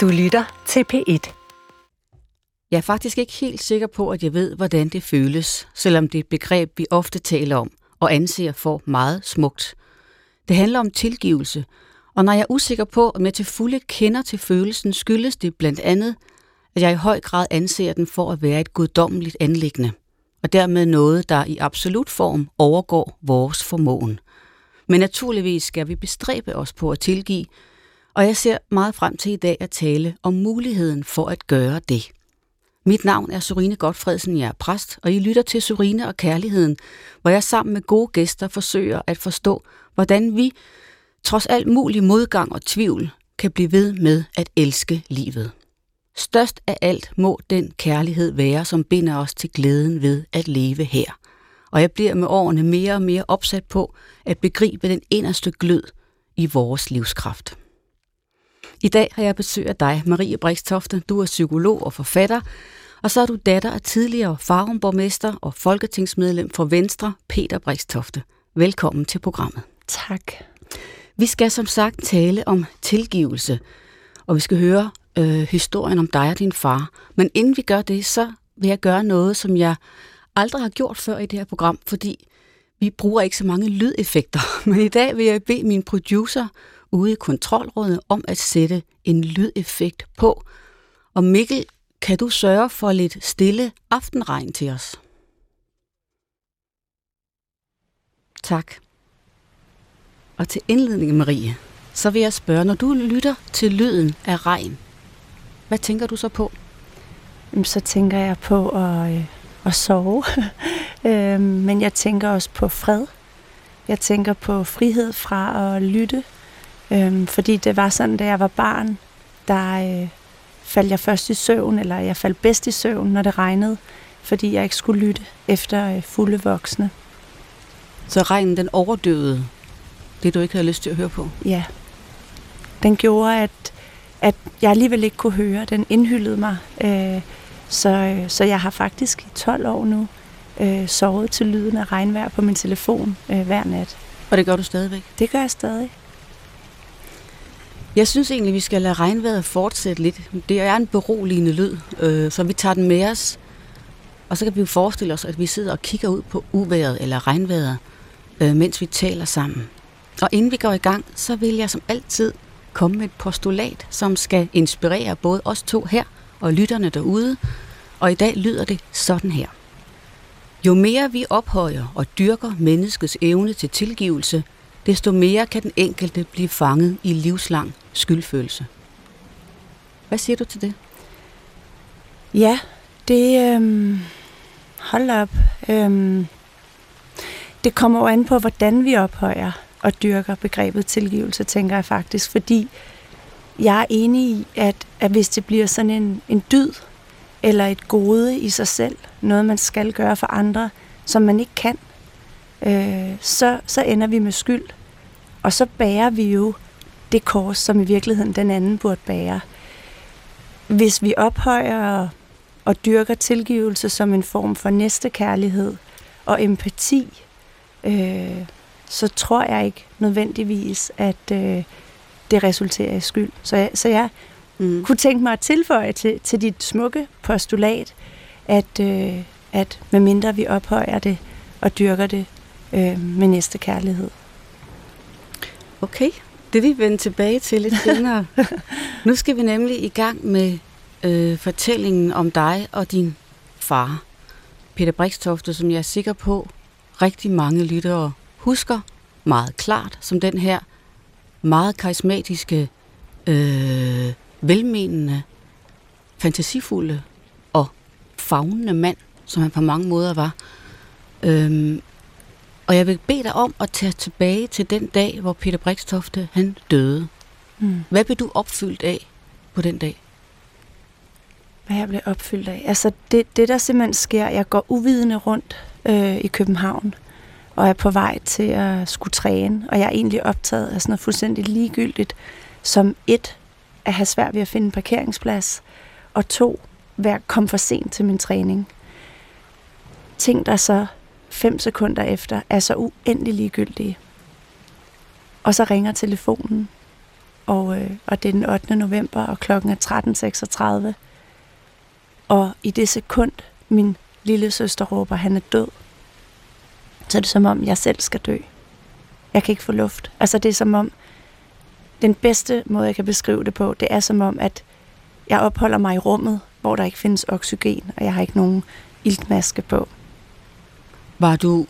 Du lytter til P1. Jeg er faktisk ikke helt sikker på, at jeg ved, hvordan det føles, selvom det er et begreb, vi ofte taler om og anser for meget smukt. Det handler om tilgivelse, og når jeg er usikker på, om jeg til fulde kender til følelsen, skyldes det blandt andet, at jeg i høj grad anser den for at være et guddommeligt anlæggende, og dermed noget, der i absolut form overgår vores formåen. Men naturligvis skal vi bestræbe os på at tilgive, og jeg ser meget frem til i dag at tale om muligheden for at gøre det. Mit navn er Sorine Godfredsen, jeg er præst, og I lytter til Sorine og Kærligheden, hvor jeg sammen med gode gæster forsøger at forstå, hvordan vi, trods alt mulig modgang og tvivl, kan blive ved med at elske livet. Størst af alt må den kærlighed være, som binder os til glæden ved at leve her. Og jeg bliver med årene mere og mere opsat på at begribe den inderste glød i vores livskraft. I dag har jeg besøg af dig, Marie Brikstofte. Du er psykolog og forfatter, og så er du datter af tidligere farumborgmester og folketingsmedlem for Venstre, Peter Brikstofte. Velkommen til programmet. Tak. Vi skal som sagt tale om tilgivelse, og vi skal høre øh, historien om dig og din far. Men inden vi gør det, så vil jeg gøre noget, som jeg aldrig har gjort før i det her program, fordi vi bruger ikke så mange lydeffekter. Men i dag vil jeg bede min producer ude i kontrolrådet om at sætte en lydeffekt på. Og Mikkel, kan du sørge for lidt stille aftenregn til os? Tak. Og til indledningen, Marie, så vil jeg spørge, når du lytter til lyden af regn, hvad tænker du så på? Så tænker jeg på at, øh, at sove, øhm, men jeg tænker også på fred. Jeg tænker på frihed fra at lytte, øhm, fordi det var sådan, da jeg var barn, der øh, faldt jeg først i søvn, eller jeg faldt bedst i søvn, når det regnede, fordi jeg ikke skulle lytte efter øh, fulde voksne. Så regnen den overdøvede det, du ikke havde lyst til at høre på? Ja. Den gjorde, at, at jeg alligevel ikke kunne høre. Den indhyldede mig. Øh, så, så jeg har faktisk i 12 år nu øh, sovet til lyden af regnvejr på min telefon øh, hver nat. Og det gør du stadigvæk? Det gør jeg stadig. Jeg synes egentlig, vi skal lade regnvejret fortsætte lidt. Det er en beroligende lyd, øh, så vi tager den med os. Og så kan vi jo forestille os, at vi sidder og kigger ud på uvejret eller regnvejret, øh, mens vi taler sammen. Og inden vi går i gang, så vil jeg som altid komme med et postulat, som skal inspirere både os to her og lytterne derude. Og i dag lyder det sådan her. Jo mere vi ophøjer og dyrker menneskets evne til tilgivelse, desto mere kan den enkelte blive fanget i livslang skyldfølelse. Hvad siger du til det? Ja, det... Øhm, hold op. Øhm, det kommer jo an på, hvordan vi ophøjer og dyrker begrebet tilgivelse, tænker jeg faktisk, fordi jeg er enig i, at, at hvis det bliver sådan en, en dyd, eller et gode i sig selv, noget man skal gøre for andre, som man ikke kan, øh, så, så ender vi med skyld. Og så bærer vi jo det kors, som i virkeligheden den anden burde bære. Hvis vi ophøjer og dyrker tilgivelse som en form for næstekærlighed og empati, øh, så tror jeg ikke nødvendigvis, at øh, det resulterer i skyld. Så jeg, så jeg mm. kunne tænke mig at tilføje til, til dit smukke postulat, at, øh, at medmindre vi ophøjer det og dyrker det øh, med næste kærlighed. Okay, det vil vi vende tilbage til lidt senere. nu skal vi nemlig i gang med øh, fortællingen om dig og din far, Peter Brikstofte, som jeg er sikker på, rigtig mange lyttere husker meget klart, som den her meget karismatiske, øh, velmenende, fantasifulde og fagnende mand, som han på mange måder var. Øhm, og jeg vil bede dig om at tage tilbage til den dag, hvor Peter Brikstofte han døde. Mm. Hvad blev du opfyldt af på den dag? Hvad jeg blev opfyldt af? Altså det, det der simpelthen sker, jeg går uvidende rundt øh, i København, og er på vej til at skulle træne, og jeg er egentlig optaget af sådan noget fuldstændig ligegyldigt, som et, at have svært ved at finde en parkeringsplads, og to, være komme for sent til min træning. Ting, der så fem sekunder efter er så uendelig ligegyldige. Og så ringer telefonen, og, øh, og det er den 8. november, og klokken er 13.36. Og i det sekund, min lille søster råber, han er død, så er det som om, jeg selv skal dø. Jeg kan ikke få luft. Altså det er som om, den bedste måde, jeg kan beskrive det på, det er som om, at jeg opholder mig i rummet, hvor der ikke findes oxygen, og jeg har ikke nogen iltmaske på. Var du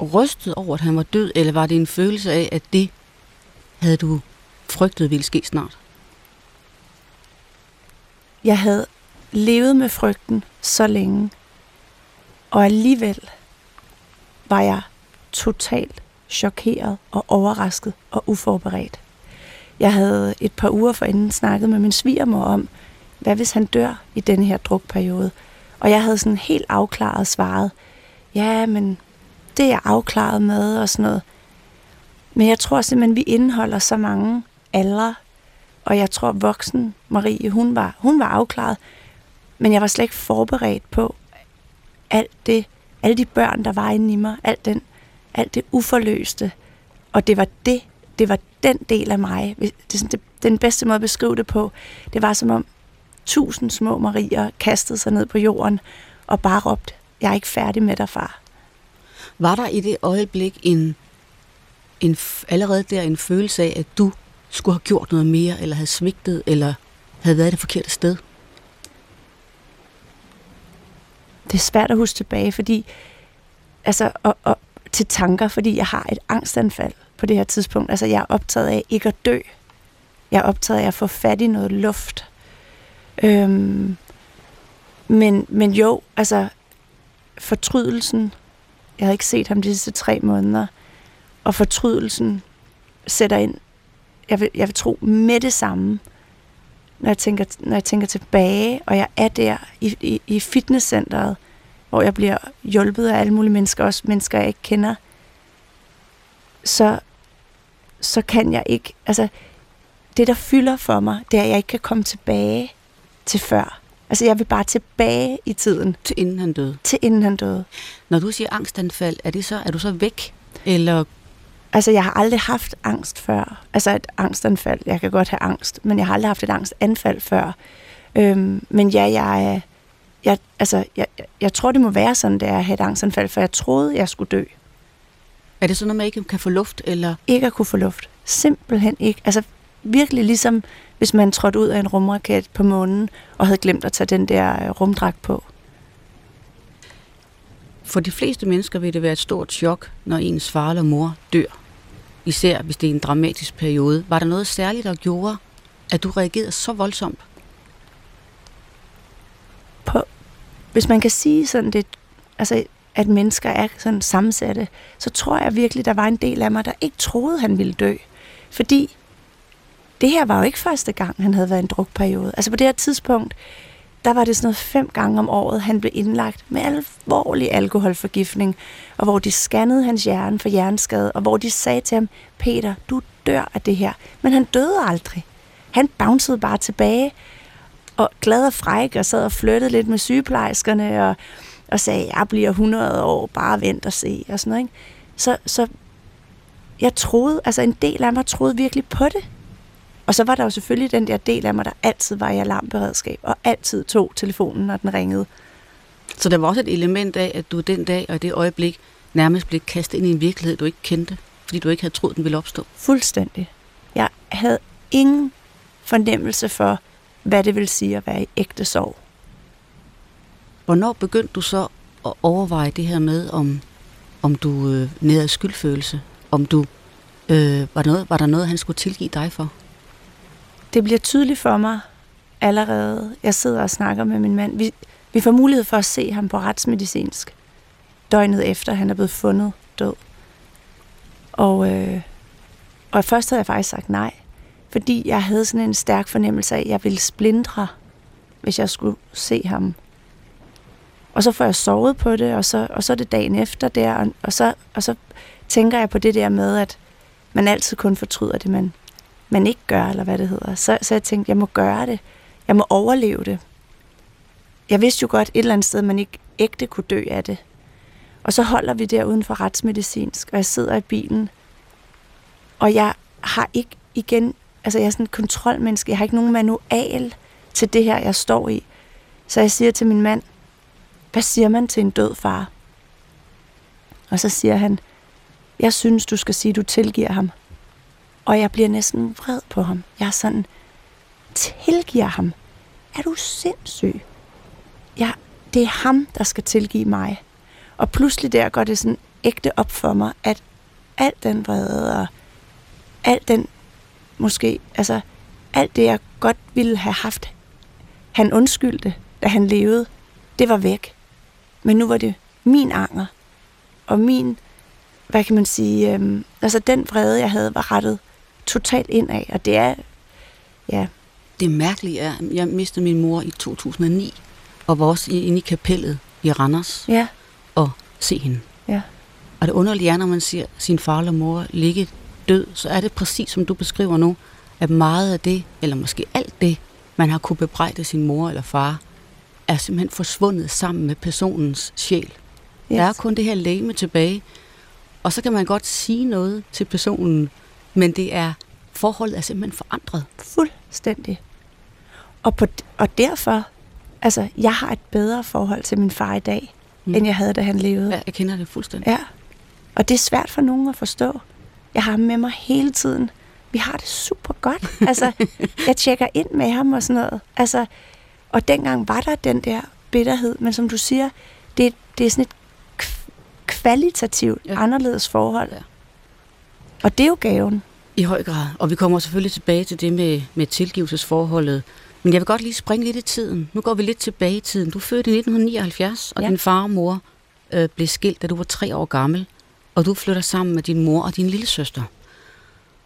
rystet over, at han var død, eller var det en følelse af, at det havde du frygtet ville ske snart? Jeg havde levet med frygten så længe, og alligevel var jeg totalt chokeret og overrasket og uforberedt. Jeg havde et par uger forinden snakket med min svigermor om, hvad hvis han dør i denne her drukperiode? Og jeg havde sådan helt afklaret svaret, ja, men det er jeg afklaret med og sådan noget. Men jeg tror simpelthen, vi indeholder så mange aldre, og jeg tror voksen Marie, hun var, hun var afklaret, men jeg var slet ikke forberedt på alt det, alle de børn, der var inde i mig, alt, den, alt det uforløste. Og det var det, det var den del af mig. Det er sådan, det, den bedste måde at beskrive det på, det var som om tusind små Marier kastede sig ned på jorden og bare råbte, jeg er ikke færdig med dig, far. Var der i det øjeblik en, en, allerede der en følelse af, at du skulle have gjort noget mere, eller havde svigtet, eller havde været det forkerte sted? Det er svært at huske tilbage, fordi altså, og, og, til tanker, fordi jeg har et angstanfald på det her tidspunkt. Altså, jeg er optaget af ikke at dø. Jeg er optaget af at få fat i noget luft. Øhm, men, men jo, altså, fortrydelsen, jeg havde ikke set ham de sidste tre måneder, og fortrydelsen sætter ind, jeg vil, jeg vil tro, med det samme, når jeg tænker, når jeg tænker tilbage, og jeg er der i, i, i fitnesscenteret, hvor jeg bliver hjulpet af alle mulige mennesker, også mennesker, jeg ikke kender, så, så kan jeg ikke, altså, det der fylder for mig, det er, at jeg ikke kan komme tilbage til før. Altså, jeg vil bare tilbage i tiden. Til inden han døde? Til inden han døde. Når du siger angstanfald, er, det så, er du så væk? Eller Altså, jeg har aldrig haft angst før. Altså et angstanfald. Jeg kan godt have angst, men jeg har aldrig haft et angstanfald før. Øhm, men ja, jeg er... Jeg, altså, jeg, jeg tror, det må være sådan, det er at have et angstanfald, for jeg troede, jeg skulle dø. Er det sådan noget, man ikke kan få luft? Eller? Ikke at kunne få luft. Simpelthen ikke. Altså virkelig ligesom, hvis man trådte ud af en rumraket på månen, og havde glemt at tage den der øh, rumdragt på. For de fleste mennesker vil det være et stort chok, når ens far eller mor dør. Især hvis det er en dramatisk periode. Var der noget særligt, der gjorde, at du reagerede så voldsomt? På, hvis man kan sige sådan det, altså at mennesker er sådan sammensatte, så tror jeg virkelig, der var en del af mig, der ikke troede, han ville dø. Fordi det her var jo ikke første gang, han havde været i en drukperiode. Altså på det her tidspunkt, der var det sådan noget fem gange om året, han blev indlagt med alvorlig alkoholforgiftning, og hvor de scannede hans hjerne for hjerneskade, og hvor de sagde til ham, Peter, du dør af det her. Men han døde aldrig. Han bouncede bare tilbage, og glad og fræk, og sad og flyttede lidt med sygeplejerskerne, og, og sagde, jeg bliver 100 år, bare vent og se, og sådan noget. Ikke? Så, så jeg troede, altså en del af mig troede virkelig på det. Og så var der jo selvfølgelig den der del af mig, der altid var i alarmberedskab, og altid tog telefonen, når den ringede. Så der var også et element af, at du den dag og i det øjeblik nærmest blev kastet ind i en virkelighed, du ikke kendte, fordi du ikke havde troet, den ville opstå? Fuldstændig. Jeg havde ingen fornemmelse for, hvad det vil sige at være i ægte sorg. Hvornår begyndte du så at overveje det her med, om, om du øh, nærede skyldfølelse? Om du, øh, var, noget, var der noget, han skulle tilgive dig for? Det bliver tydeligt for mig allerede. Jeg sidder og snakker med min mand. Vi, vi får mulighed for at se ham på retsmedicinsk. Døgnet efter, han er blevet fundet død. Og, øh, og først havde jeg faktisk sagt nej. Fordi jeg havde sådan en stærk fornemmelse af, at jeg ville splindre, hvis jeg skulle se ham. Og så får jeg sovet på det, og så, og så er det dagen efter der, og, og, så, og så tænker jeg på det der med, at man altid kun fortryder det, man, man ikke gør, eller hvad det hedder. Så, så jeg tænkte, jeg må gøre det. Jeg må overleve det. Jeg vidste jo godt et eller andet sted, man ikke ægte kunne dø af det. Og så holder vi der uden for retsmedicinsk, og jeg sidder i bilen. Og jeg har ikke igen, Altså, jeg er sådan et kontrolmenneske. Jeg har ikke nogen manual til det her, jeg står i. Så jeg siger til min mand, hvad siger man til en død far? Og så siger han, jeg synes, du skal sige, du tilgiver ham. Og jeg bliver næsten vred på ham. Jeg er sådan, tilgiver ham? Er du sindssyg? Jeg, det er ham, der skal tilgive mig. Og pludselig der går det sådan ægte op for mig, at al den vrede og al den måske, altså alt det, jeg godt ville have haft, han undskyldte, da han levede, det var væk. Men nu var det min anger, og min, hvad kan man sige, øhm, altså den vrede, jeg havde, var rettet totalt ind af, og det er, ja. Det mærkelige er, at jeg mistede min mor i 2009, og var også inde i kapellet i Randers, ja. og se hende. Ja. Og det underlige er, når man ser sin far eller mor ligge død, så er det præcis som du beskriver nu, at meget af det, eller måske alt det, man har kunne bebrejde sin mor eller far, er simpelthen forsvundet sammen med personens sjæl. Yes. Der er kun det her læme tilbage, og så kan man godt sige noget til personen, men det er forholdet er simpelthen forandret. Fuldstændig. Og, på, og derfor, altså, jeg har et bedre forhold til min far i dag, mm. end jeg havde, da han levede. Ja, jeg kender det fuldstændig. Ja, og det er svært for nogen at forstå. Jeg har ham med mig hele tiden. Vi har det super godt. Altså, jeg tjekker ind med ham og sådan noget. Altså, og dengang var der den der bitterhed, men som du siger, det, det er sådan et kvalitativt ja. anderledes forhold. Ja. Og det er jo gaven. I høj grad. Og vi kommer selvfølgelig tilbage til det med, med tilgivelsesforholdet. Men jeg vil godt lige springe lidt i tiden. Nu går vi lidt tilbage i tiden. Du fødte i 1979, og ja. din far og mor øh, blev skilt, da du var tre år gammel. Og du flytter sammen med din mor og din lille søster.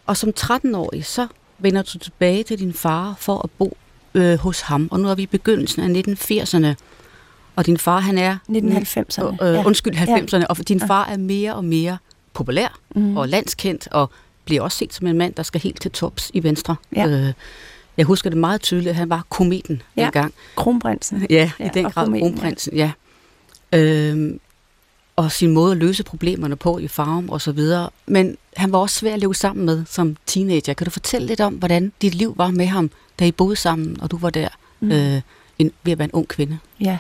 Og som 13-årig, så vender du tilbage til din far for at bo øh, hos ham. Og nu er vi i begyndelsen af 1980'erne. Og din far, han er... 1990'erne. Øh, ja. Undskyld, 90'erne. Ja. Og din far er mere og mere populær mm. og landskendt, og bliver også set som en mand, der skal helt til tops i Venstre. Ja. Øh, jeg husker det meget tydeligt, at han var kometen ja. engang. Kronprinsen. Ja, i ja, den grad kometen, kronprinsen, ja. ja. Øh, og sin måde at løse problemerne på i farm og så videre. Men han var også svær at leve sammen med som teenager. Kan du fortælle lidt om, hvordan dit liv var med ham, da I boede sammen, og du var der mm. øh, en, ved at være en ung kvinde? Ja.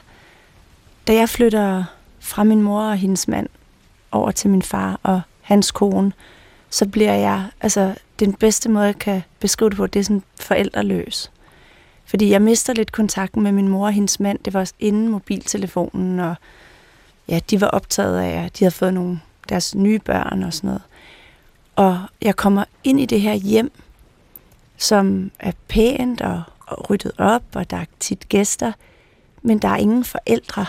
Da jeg flytter fra min mor og hendes mand over til min far og hans kone, så bliver jeg, altså den bedste måde, jeg kan beskrive det på, det er sådan forældreløs. Fordi jeg mister lidt kontakten med min mor og hendes mand. Det var inden mobiltelefonen, og ja, de var optaget af, at de havde fået nogle deres nye børn og sådan noget. Og jeg kommer ind i det her hjem, som er pænt og, og ryddet op, og der er tit gæster, men der er ingen forældre.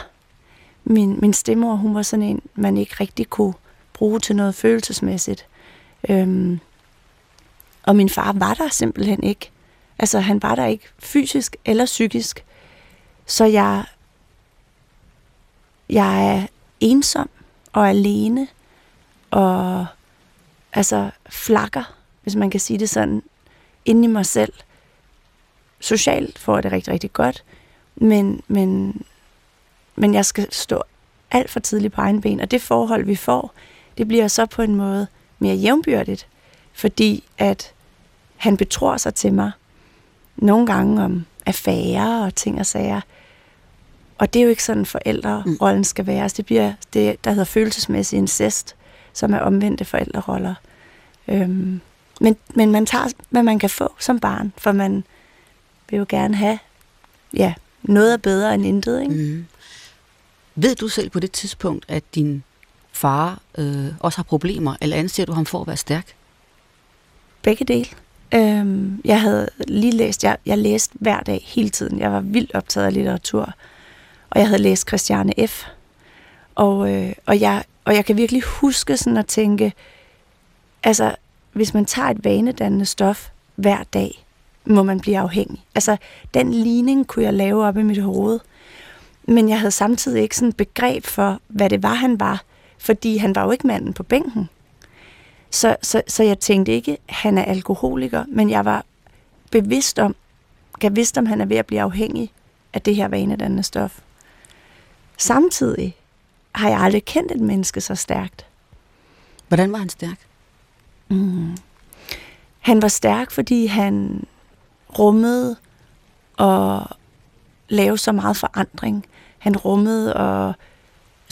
Min, min stemmor, hun var sådan en, man ikke rigtig kunne bruge til noget følelsesmæssigt. Øhm, og min far var der simpelthen ikke. Altså, han var der ikke fysisk eller psykisk. Så jeg, jeg er ensom og alene og altså flakker, hvis man kan sige det sådan, inde i mig selv. Socialt får jeg det rigtig, rigtig godt, men, men, men jeg skal stå alt for tidligt på egen ben, og det forhold, vi får, det bliver så på en måde mere jævnbyrdigt, fordi at han betror sig til mig nogle gange om affærer og ting og sager, og det er jo ikke sådan, forældrerollen skal være. Altså, det bliver det, der hedder følelsesmæssig incest, som er omvendte forældreroller. Øhm, men, men man tager, hvad man kan få som barn, for man vil jo gerne have ja, noget er bedre end intet. Ikke? Mm. Ved du selv på det tidspunkt, at din far øh, også har problemer, eller anser du ham for at være stærk? Begge dele. Øhm, jeg havde lige læst, jeg, jeg læste hver dag hele tiden. Jeg var vildt optaget af litteratur. Og jeg havde læst Christiane F. Og, øh, og, jeg, og jeg kan virkelig huske sådan at tænke, altså hvis man tager et vanedannende stof hver dag, må man blive afhængig. Altså den ligning kunne jeg lave op i mit hoved. Men jeg havde samtidig ikke sådan begreb for, hvad det var, han var. Fordi han var jo ikke manden på bænken. Så, så, så jeg tænkte ikke, at han er alkoholiker, men jeg var bevidst om, jeg vidste, om han er ved at blive afhængig af det her vanedannende stof. Samtidig har jeg aldrig kendt et menneske så stærkt. Hvordan var han stærk? Mm. Han var stærk, fordi han rummede og lave så meget forandring. Han rummede og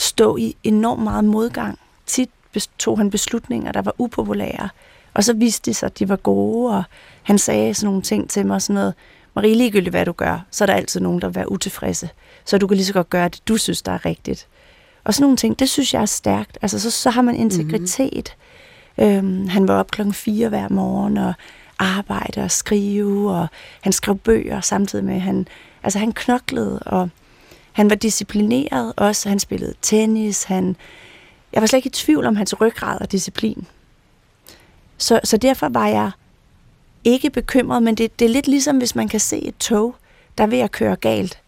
stå i enormt meget modgang. Tit tog han beslutninger, der var upopulære, og så viste det sig, at de var gode, og han sagde sådan nogle ting til mig, sådan noget, Marie, ligegyldigt hvad du gør, så er der altid nogen, der vil være utilfredse. Så du kan lige så godt gøre det, du synes, der er rigtigt. Og sådan nogle ting, det synes jeg er stærkt. Altså, så, så har man integritet. Mm-hmm. Øhm, han var op klokken 4 hver morgen, og arbejde og skrive, og han skrev bøger samtidig med, han, altså han knoklede, og han var disciplineret også, han spillede tennis, han, jeg var slet ikke i tvivl om hans ryggrad og disciplin. Så, så derfor var jeg ikke bekymret, men det, det er lidt ligesom, hvis man kan se et tog, der er ved at køre galt.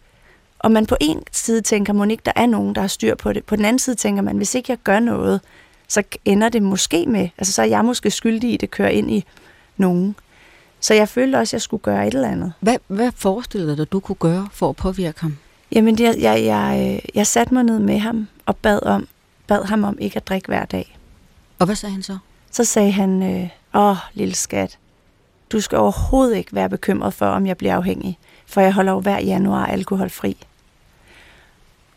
Og man på en side tænker, må ikke der er nogen, der har styr på det. På den anden side tænker man, hvis ikke jeg gør noget, så ender det måske med, altså så er jeg måske skyldig i, at det kører ind i nogen. Så jeg følte også, at jeg skulle gøre et eller andet. Hvad, hvad forestillede dig, du kunne gøre for at påvirke ham? Jamen, jeg, jeg, jeg, jeg satte mig ned med ham og bad, om, bad ham om ikke at drikke hver dag. Og hvad sagde han så? Så sagde han, øh, åh, lille skat, du skal overhovedet ikke være bekymret for, om jeg bliver afhængig, for jeg holder jo hver januar alkoholfri.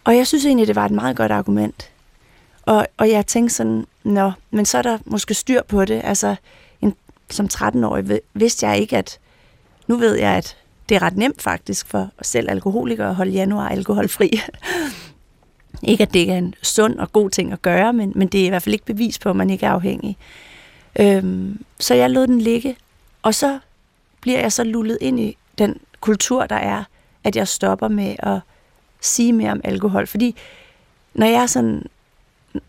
Og jeg synes egentlig, det var et meget godt argument. Og, og jeg tænkte sådan, nå, men så er der måske styr på det. Altså, en, som 13-årig vidste jeg ikke, at nu ved jeg, at det er ret nemt faktisk for selv alkoholikere at holde januar alkoholfri. ikke at det ikke er en sund og god ting at gøre, men, men det er i hvert fald ikke bevis på, at man ikke er afhængig. Øhm, så jeg lod den ligge, og så bliver jeg så lullet ind i den kultur, der er, at jeg stopper med at sige mere om alkohol. Fordi når jeg sådan,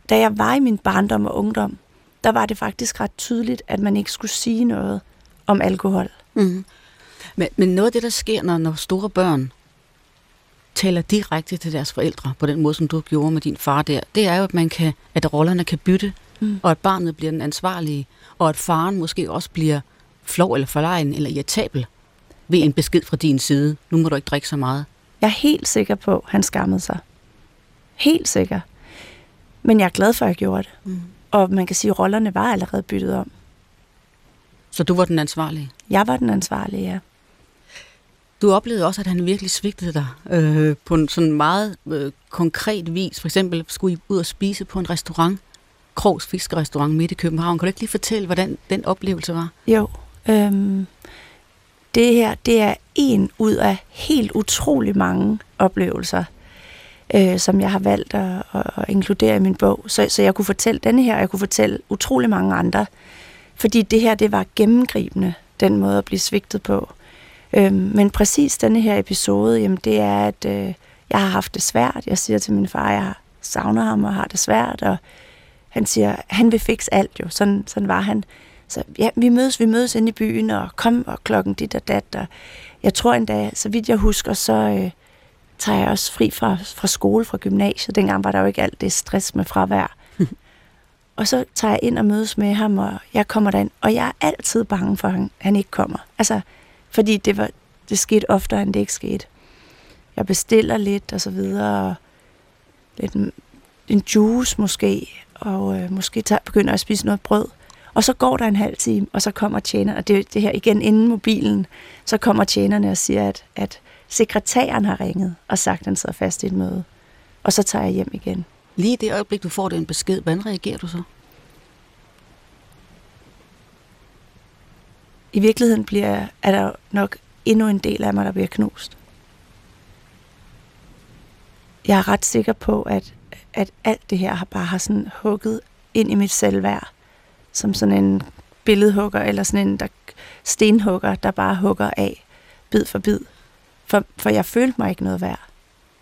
da jeg var i min barndom og ungdom, der var det faktisk ret tydeligt, at man ikke skulle sige noget om alkohol. Mm. Men, men noget af det, der sker, når, når store børn taler direkte til deres forældre, på den måde, som du gjorde med din far der, det er jo, at, man kan, at rollerne kan bytte, mm. og at barnet bliver den ansvarlige, og at faren måske også bliver flov eller forlegen eller irritabel ved en besked fra din side. Nu må du ikke drikke så meget. Jeg er helt sikker på, at han skammede sig. Helt sikker. Men jeg er glad for, at jeg gjorde det. Mm. Og man kan sige, at rollerne var allerede byttet om. Så du var den ansvarlige? Jeg var den ansvarlige, ja. Du oplevede også, at han virkelig svigtede dig øh, på en sådan meget øh, konkret vis. For eksempel skulle I ud og spise på en restaurant, Krogs Fiskerestaurant midt i København. Kan du ikke lige fortælle, hvordan den oplevelse var? Jo. Øhm, det her, det er en ud af helt utrolig mange oplevelser, øh, som jeg har valgt at, at inkludere i min bog. Så, så jeg kunne fortælle denne her, og jeg kunne fortælle utrolig mange andre. Fordi det her, det var gennemgribende, den måde at blive svigtet på. Øhm, men præcis denne her episode, jamen det er, at øh, jeg har haft det svært. Jeg siger til min far, at jeg savner ham og har det svært, og han siger, han vil fikse alt jo. Sådan, sådan var han. Så ja, vi mødes, vi mødes inde i byen, og kom, og klokken dit og dat. Og jeg tror endda, så vidt jeg husker, så øh, tager jeg også fri fra, fra skole, fra gymnasiet. Dengang var der jo ikke alt det stress med fravær. og så tager jeg ind og mødes med ham, og jeg kommer derind, og jeg er altid bange for, at han, han ikke kommer. Altså, fordi det, var, det skete oftere, end det ikke skete. Jeg bestiller lidt, og så videre, og lidt en juice måske, og øh, måske tager, begynder at spise noget brød. Og så går der en halv time, og så kommer tjeneren, og det det her igen inden mobilen, så kommer tjenerne og siger, at, at sekretæren har ringet og sagt, at han sidder fast i et møde. Og så tager jeg hjem igen. Lige i det øjeblik, du får den besked, hvordan reagerer du så? I virkeligheden bliver, er der nok endnu en del af mig, der bliver knust. Jeg er ret sikker på, at, at alt det her har bare har sådan hugget ind i mit selvværd som sådan en billedhugger, eller sådan en der, stenhugger, der bare hugger af, bid for bid. For, for jeg følte mig ikke noget værd.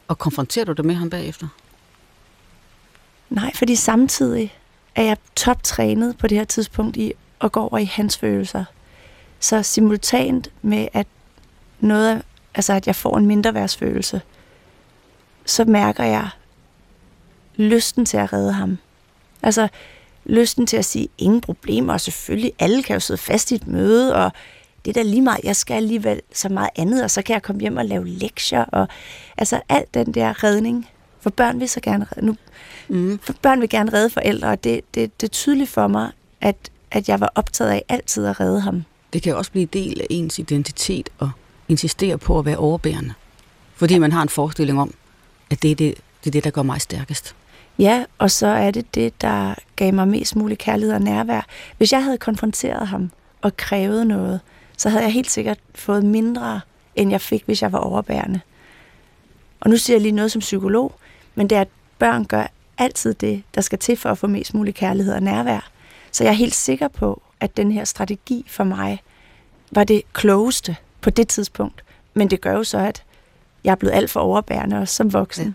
Og konfronterer du det med ham bagefter? Nej, fordi samtidig er jeg toptrænet på det her tidspunkt i at gå over i hans følelser. Så simultant med, at noget, altså at jeg får en mindre værtsfølelse, så mærker jeg lysten til at redde ham. Altså, lysten til at sige, ingen problemer, og selvfølgelig, alle kan jo sidde fast i et møde, og det er da lige meget, jeg skal alligevel så meget andet, og så kan jeg komme hjem og lave lektier, og altså alt den der redning, for børn vil så gerne redde, nu, mm. for børn vil gerne redde forældre, og det, det, det er tydeligt for mig, at, at jeg var optaget af altid at redde ham. Det kan også blive del af ens identitet og insistere på at være overbærende. Fordi man har en forestilling om, at det er det, det, er det der gør mig stærkest. Ja, og så er det det, der gav mig mest mulig kærlighed og nærvær. Hvis jeg havde konfronteret ham og krævet noget, så havde jeg helt sikkert fået mindre, end jeg fik, hvis jeg var overbærende. Og nu siger jeg lige noget som psykolog, men det er, at børn gør altid det, der skal til for at få mest mulig kærlighed og nærvær. Så jeg er helt sikker på, at den her strategi for mig var det klogeste på det tidspunkt. Men det gør jo så, at jeg er blevet alt for overbærende også som voksen. Ja.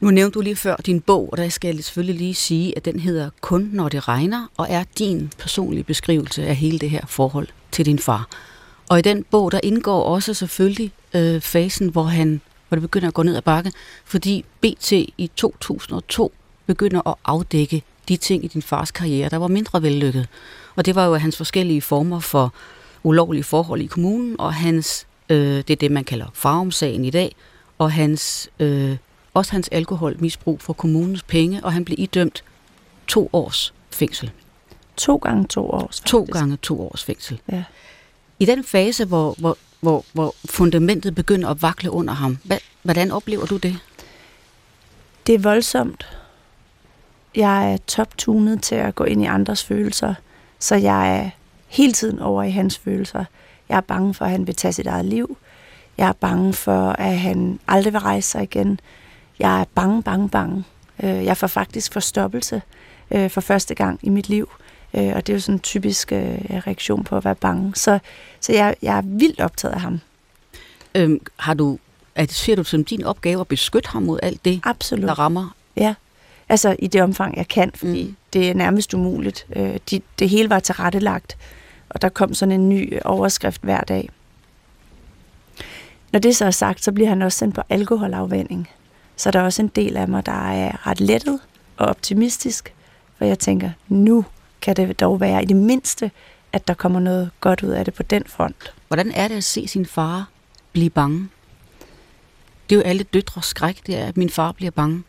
Nu nævnte du lige før din bog, og der skal jeg selvfølgelig lige sige, at den hedder Kun når det regner, og er din personlige beskrivelse af hele det her forhold til din far. Og i den bog, der indgår også selvfølgelig øh, fasen, hvor han hvor det begynder at gå ned ad bakke, fordi BT i 2002 begynder at afdække de ting i din fars karriere, der var mindre vellykket. Og det var jo hans forskellige former for ulovlige forhold i kommunen, og hans, øh, det er det, man kalder farumsagen i dag, og hans, øh, også hans alkoholmisbrug for kommunens penge, og han blev idømt to års fængsel. To gange to års, faktisk. To gange to års fængsel. Ja. I den fase, hvor, hvor, hvor, hvor fundamentet begynder at vakle under ham, hvordan oplever du det? Det er voldsomt. Jeg er toptunet til at gå ind i andres følelser, så jeg er hele tiden over i hans følelser. Jeg er bange for, at han vil tage sit eget liv. Jeg er bange for, at han aldrig vil rejse sig igen. Jeg er bange, bange, bange. Øh, jeg får faktisk forstoppelse øh, for første gang i mit liv. Øh, og det er jo sådan en typisk reaktion på at være bange. Så, så jeg, jeg er vildt optaget af ham. Øhm, har du, at, ser du som din opgave at beskytte ham mod alt det, Absolut. der rammer? Ja, altså i det omfang, jeg kan, fordi mm. det er nærmest umuligt. de, det hele var tilrettelagt, og der kom sådan en ny overskrift hver dag. Når det så er sagt, så bliver han også sendt på alkoholafvænding. Så der er også en del af mig, der er ret lettet og optimistisk, for jeg tænker, nu kan det dog være i det mindste, at der kommer noget godt ud af det på den front. Hvordan er det at se sin far blive bange? Det er jo alle døtres skræk, det er, at min far bliver bange.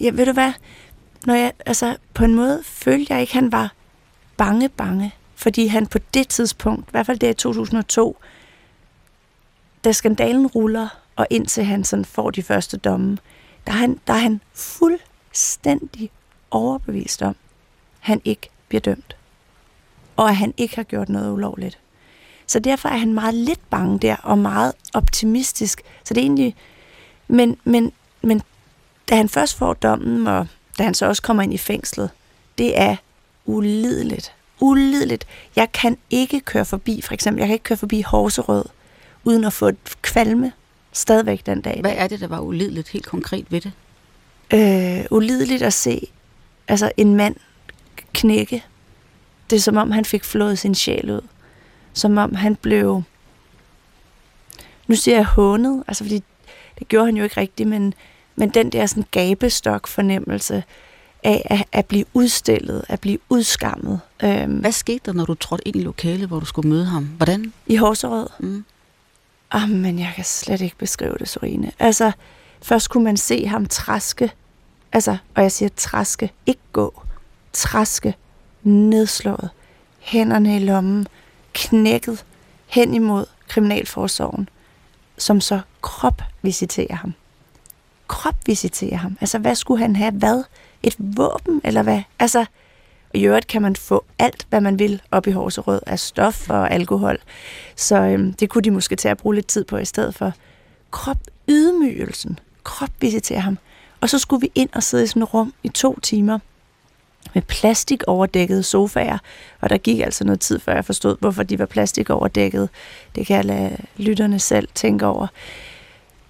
Ja, ved du hvad? Når jeg, altså, på en måde følte jeg ikke, at han var bange, bange. Fordi han på det tidspunkt, i hvert fald det i 2002, da skandalen ruller, og indtil han sådan får de første domme, der er han, der er han fuldstændig overbevist om, at han ikke bliver dømt. Og at han ikke har gjort noget ulovligt. Så derfor er han meget lidt bange der, og meget optimistisk. Så det er egentlig... Men, men, men da han først får dommen, og da han så også kommer ind i fængslet, det er ulideligt. Ulideligt. Jeg kan ikke køre forbi, for eksempel, jeg kan ikke køre forbi Horserød, uden at få et kvalme stadigvæk den dag. Hvad er det, der var ulideligt helt konkret ved det? Øh, ulideligt at se altså en mand knække. Det er som om, han fik flået sin sjæl ud. Som om han blev... Nu siger jeg hånet, altså fordi det gjorde han jo ikke rigtigt, men, men den der sådan gabestok fornemmelse af at, at blive udstillet, at blive udskammet. Øhm, Hvad skete der, når du trådte ind i lokalet, hvor du skulle møde ham? Hvordan? I Horserød. Mm. Oh, men jeg kan slet ikke beskrive det, Sorine. Altså, først kunne man se ham træske. Altså, og jeg siger træske, ikke gå. Træske, nedslået, hænderne i lommen, knækket hen imod Kriminalforsorgen, som så kropvisiterer ham. Kropvisiterer ham. Altså, hvad skulle han have? Hvad? Et våben, eller hvad? Altså, i øvrigt kan man få alt, hvad man vil op i Horserød af stof og alkohol. Så øhm, det kunne de måske tage at bruge lidt tid på i stedet for. Krop ydmygelsen. Krop visitere ham. Og så skulle vi ind og sidde i sådan et rum i to timer med plastik overdækkede sofaer, og der gik altså noget tid, før jeg forstod, hvorfor de var plastik overdækket. Det kan jeg lade lytterne selv tænke over.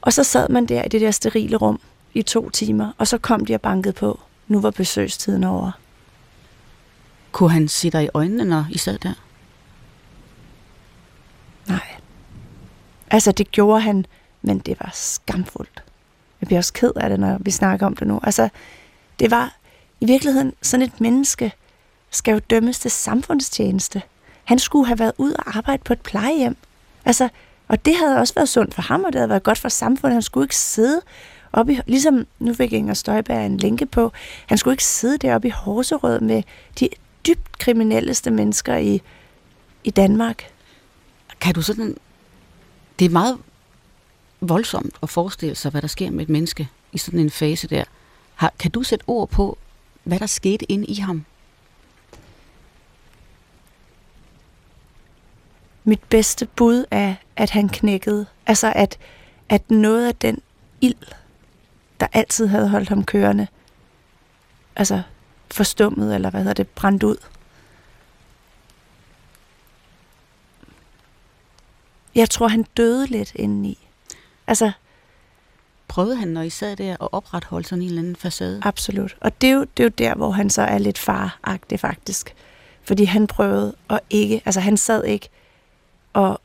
Og så sad man der i det der sterile rum i to timer, og så kom de og bankede på. Nu var besøgstiden over. Kunne han se dig i øjnene, når I sad der? Nej. Altså, det gjorde han, men det var skamfuldt. Jeg bliver også ked af det, når vi snakker om det nu. Altså, det var i virkeligheden sådan et menneske, skal jo dømmes til samfundstjeneste. Han skulle have været ud og arbejde på et plejehjem. Altså, og det havde også været sundt for ham, og det havde været godt for samfundet. Han skulle ikke sidde oppe i, ligesom nu fik Inger Støjberg en linke på, han skulle ikke sidde deroppe i Horserød med de dybt kriminelleste mennesker i, i Danmark. Kan du sådan... Det er meget voldsomt at forestille sig, hvad der sker med et menneske i sådan en fase der. Har, kan du sætte ord på, hvad der skete inde i ham? Mit bedste bud er, at han knækkede. Altså, at, at noget af den ild, der altid havde holdt ham kørende, altså forstummet, eller hvad hedder det, brændt ud. Jeg tror, han døde lidt indeni. Altså, Prøvede han, når I sad der, at opretholde sådan en eller anden facade? Absolut. Og det er, jo, det er jo der, hvor han så er lidt faragtig faktisk. Fordi han prøvede at ikke, altså han sad ikke og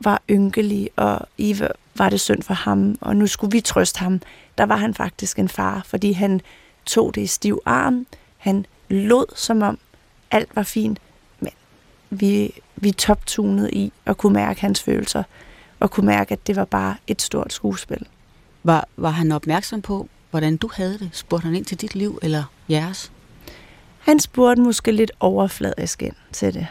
var ynkelig, og Eva var det synd for ham, og nu skulle vi trøste ham. Der var han faktisk en far, fordi han tog det i stiv arm. Han lod som om alt var fint, men vi, vi toptunede i at kunne mærke hans følelser, og kunne mærke, at det var bare et stort skuespil. Var, var han opmærksom på, hvordan du havde det? Spurgte han ind til dit liv eller jeres? Han spurgte måske lidt overfladisk ind til det.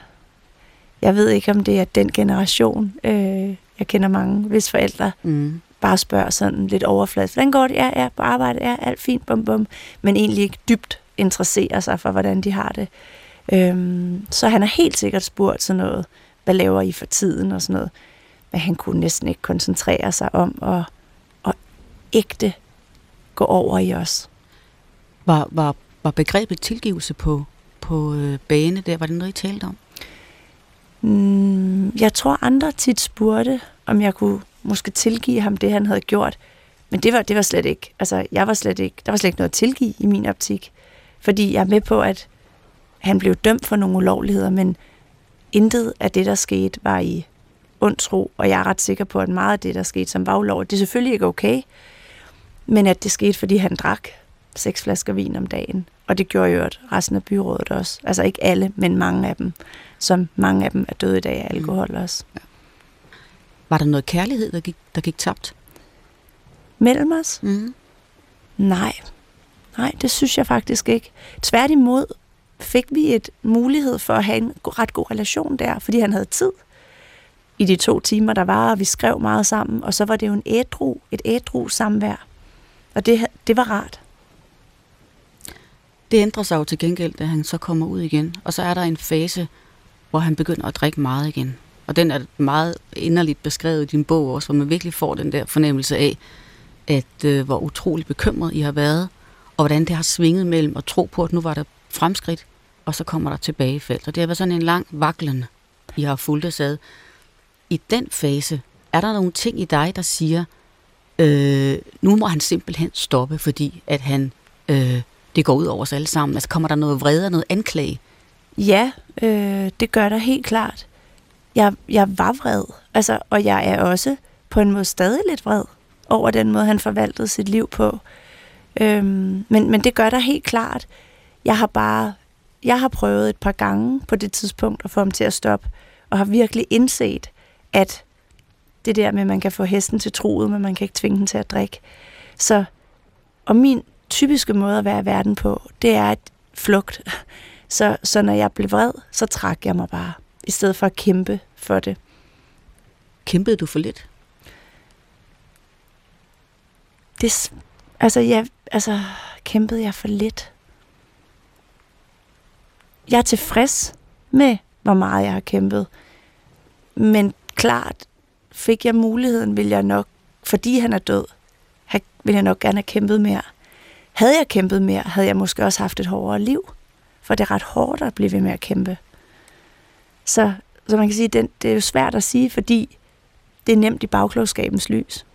Jeg ved ikke, om det er den generation. Øh, jeg kender mange, hvis forældre Mm. bare spørger sådan lidt overfladisk. Hvordan går det? Ja, ja, på arbejde, ja, alt fint, bum, bum. Men egentlig ikke dybt interesserer sig for, hvordan de har det. Øhm, så han har helt sikkert spurgt sådan noget, hvad laver I for tiden og sådan noget. Men han kunne næsten ikke koncentrere sig om at, at ægte gå over i os. Var, var, var begrebet tilgivelse på, på øh, bane der? Var det noget, I talte om? Jeg tror, andre tit spurgte, om jeg kunne måske tilgive ham det, han havde gjort. Men det var, det var slet ikke, altså jeg var slet ikke, der var slet ikke noget at tilgive i min optik. Fordi jeg er med på, at han blev dømt for nogle ulovligheder, men intet af det, der skete, var i ond tro, og jeg er ret sikker på, at meget af det, der skete, som var ulovligt, det er selvfølgelig ikke okay, men at det skete, fordi han drak seks flasker vin om dagen. Og det gjorde jo at resten af byrådet også. Altså ikke alle, men mange af dem. Som mange af dem er døde i dag af alkohol Mm. også. Var der noget kærlighed, der gik, der gik tabt? Mellem os? Mm. Nej. Nej, det synes jeg faktisk ikke. Tværtimod fik vi et mulighed for at have en ret god relation der, fordi han havde tid i de to timer, der var, og vi skrev meget sammen, og så var det jo en ædru, et ædru samvær. Og det, det var rart. Det ændrer sig jo til gengæld, da han så kommer ud igen. Og så er der en fase, hvor han begynder at drikke meget igen. Og den er meget inderligt beskrevet i din bog også, hvor man virkelig får den der fornemmelse af, at øh, hvor utrolig bekymret I har været, og hvordan det har svinget mellem at tro på, at nu var der fremskridt, og så kommer der tilbagefald. Og det har været sådan en lang vaklen, I har fulgt os ad. I den fase, er der nogle ting i dig, der siger, øh, nu må han simpelthen stoppe, fordi at han, øh, det går ud over os alle sammen. Altså kommer der noget vrede og noget anklage? Ja, øh, det gør der helt klart. Jeg, jeg var vred, altså, og jeg er også på en måde stadig lidt vred over den måde, han forvaltede sit liv på. Øhm, men, men det gør der helt klart. Jeg har bare jeg har prøvet et par gange på det tidspunkt at få ham til at stoppe, og har virkelig indset, at det der med, at man kan få hesten til troet, men man kan ikke tvinge den til at drikke. Så, og min typiske måde at være i verden på, det er et flugt. Så, så når jeg blev vred, så trak jeg mig bare, i stedet for at kæmpe for det. Kæmpede du for lidt? det altså, ja, altså, kæmpede jeg for lidt? Jeg er tilfreds med, hvor meget jeg har kæmpet. Men klart, fik jeg muligheden, vil jeg nok, fordi han er død, vil jeg nok gerne have kæmpet mere. Havde jeg kæmpet mere, havde jeg måske også haft et hårdere liv. For det er ret hårdt at blive ved med at kæmpe. Så, så man kan sige, det, det er jo svært at sige, fordi det er nemt i bagklogskabens lys.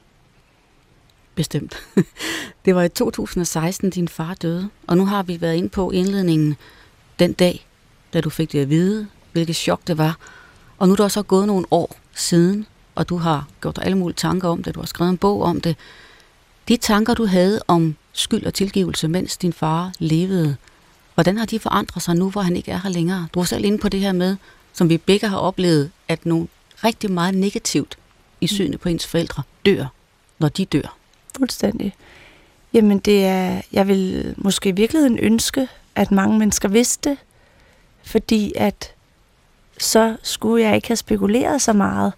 Bestemt. Det var i 2016, din far døde. Og nu har vi været ind på indledningen den dag, da du fik det at vide, hvilket chok det var. Og nu er der så gået nogle år siden, og du har gjort dig alle mulige tanker om det. Du har skrevet en bog om det. De tanker, du havde om skyld og tilgivelse, mens din far levede, hvordan har de forandret sig nu, hvor han ikke er her længere? Du var selv inde på det her med, som vi begge har oplevet, at nogle rigtig meget negativt i synet på ens forældre dør, når de dør. Fuldstændig. Jamen det er, jeg vil måske i virkeligheden ønske, at mange mennesker vidste det, fordi at så skulle jeg ikke have spekuleret så meget,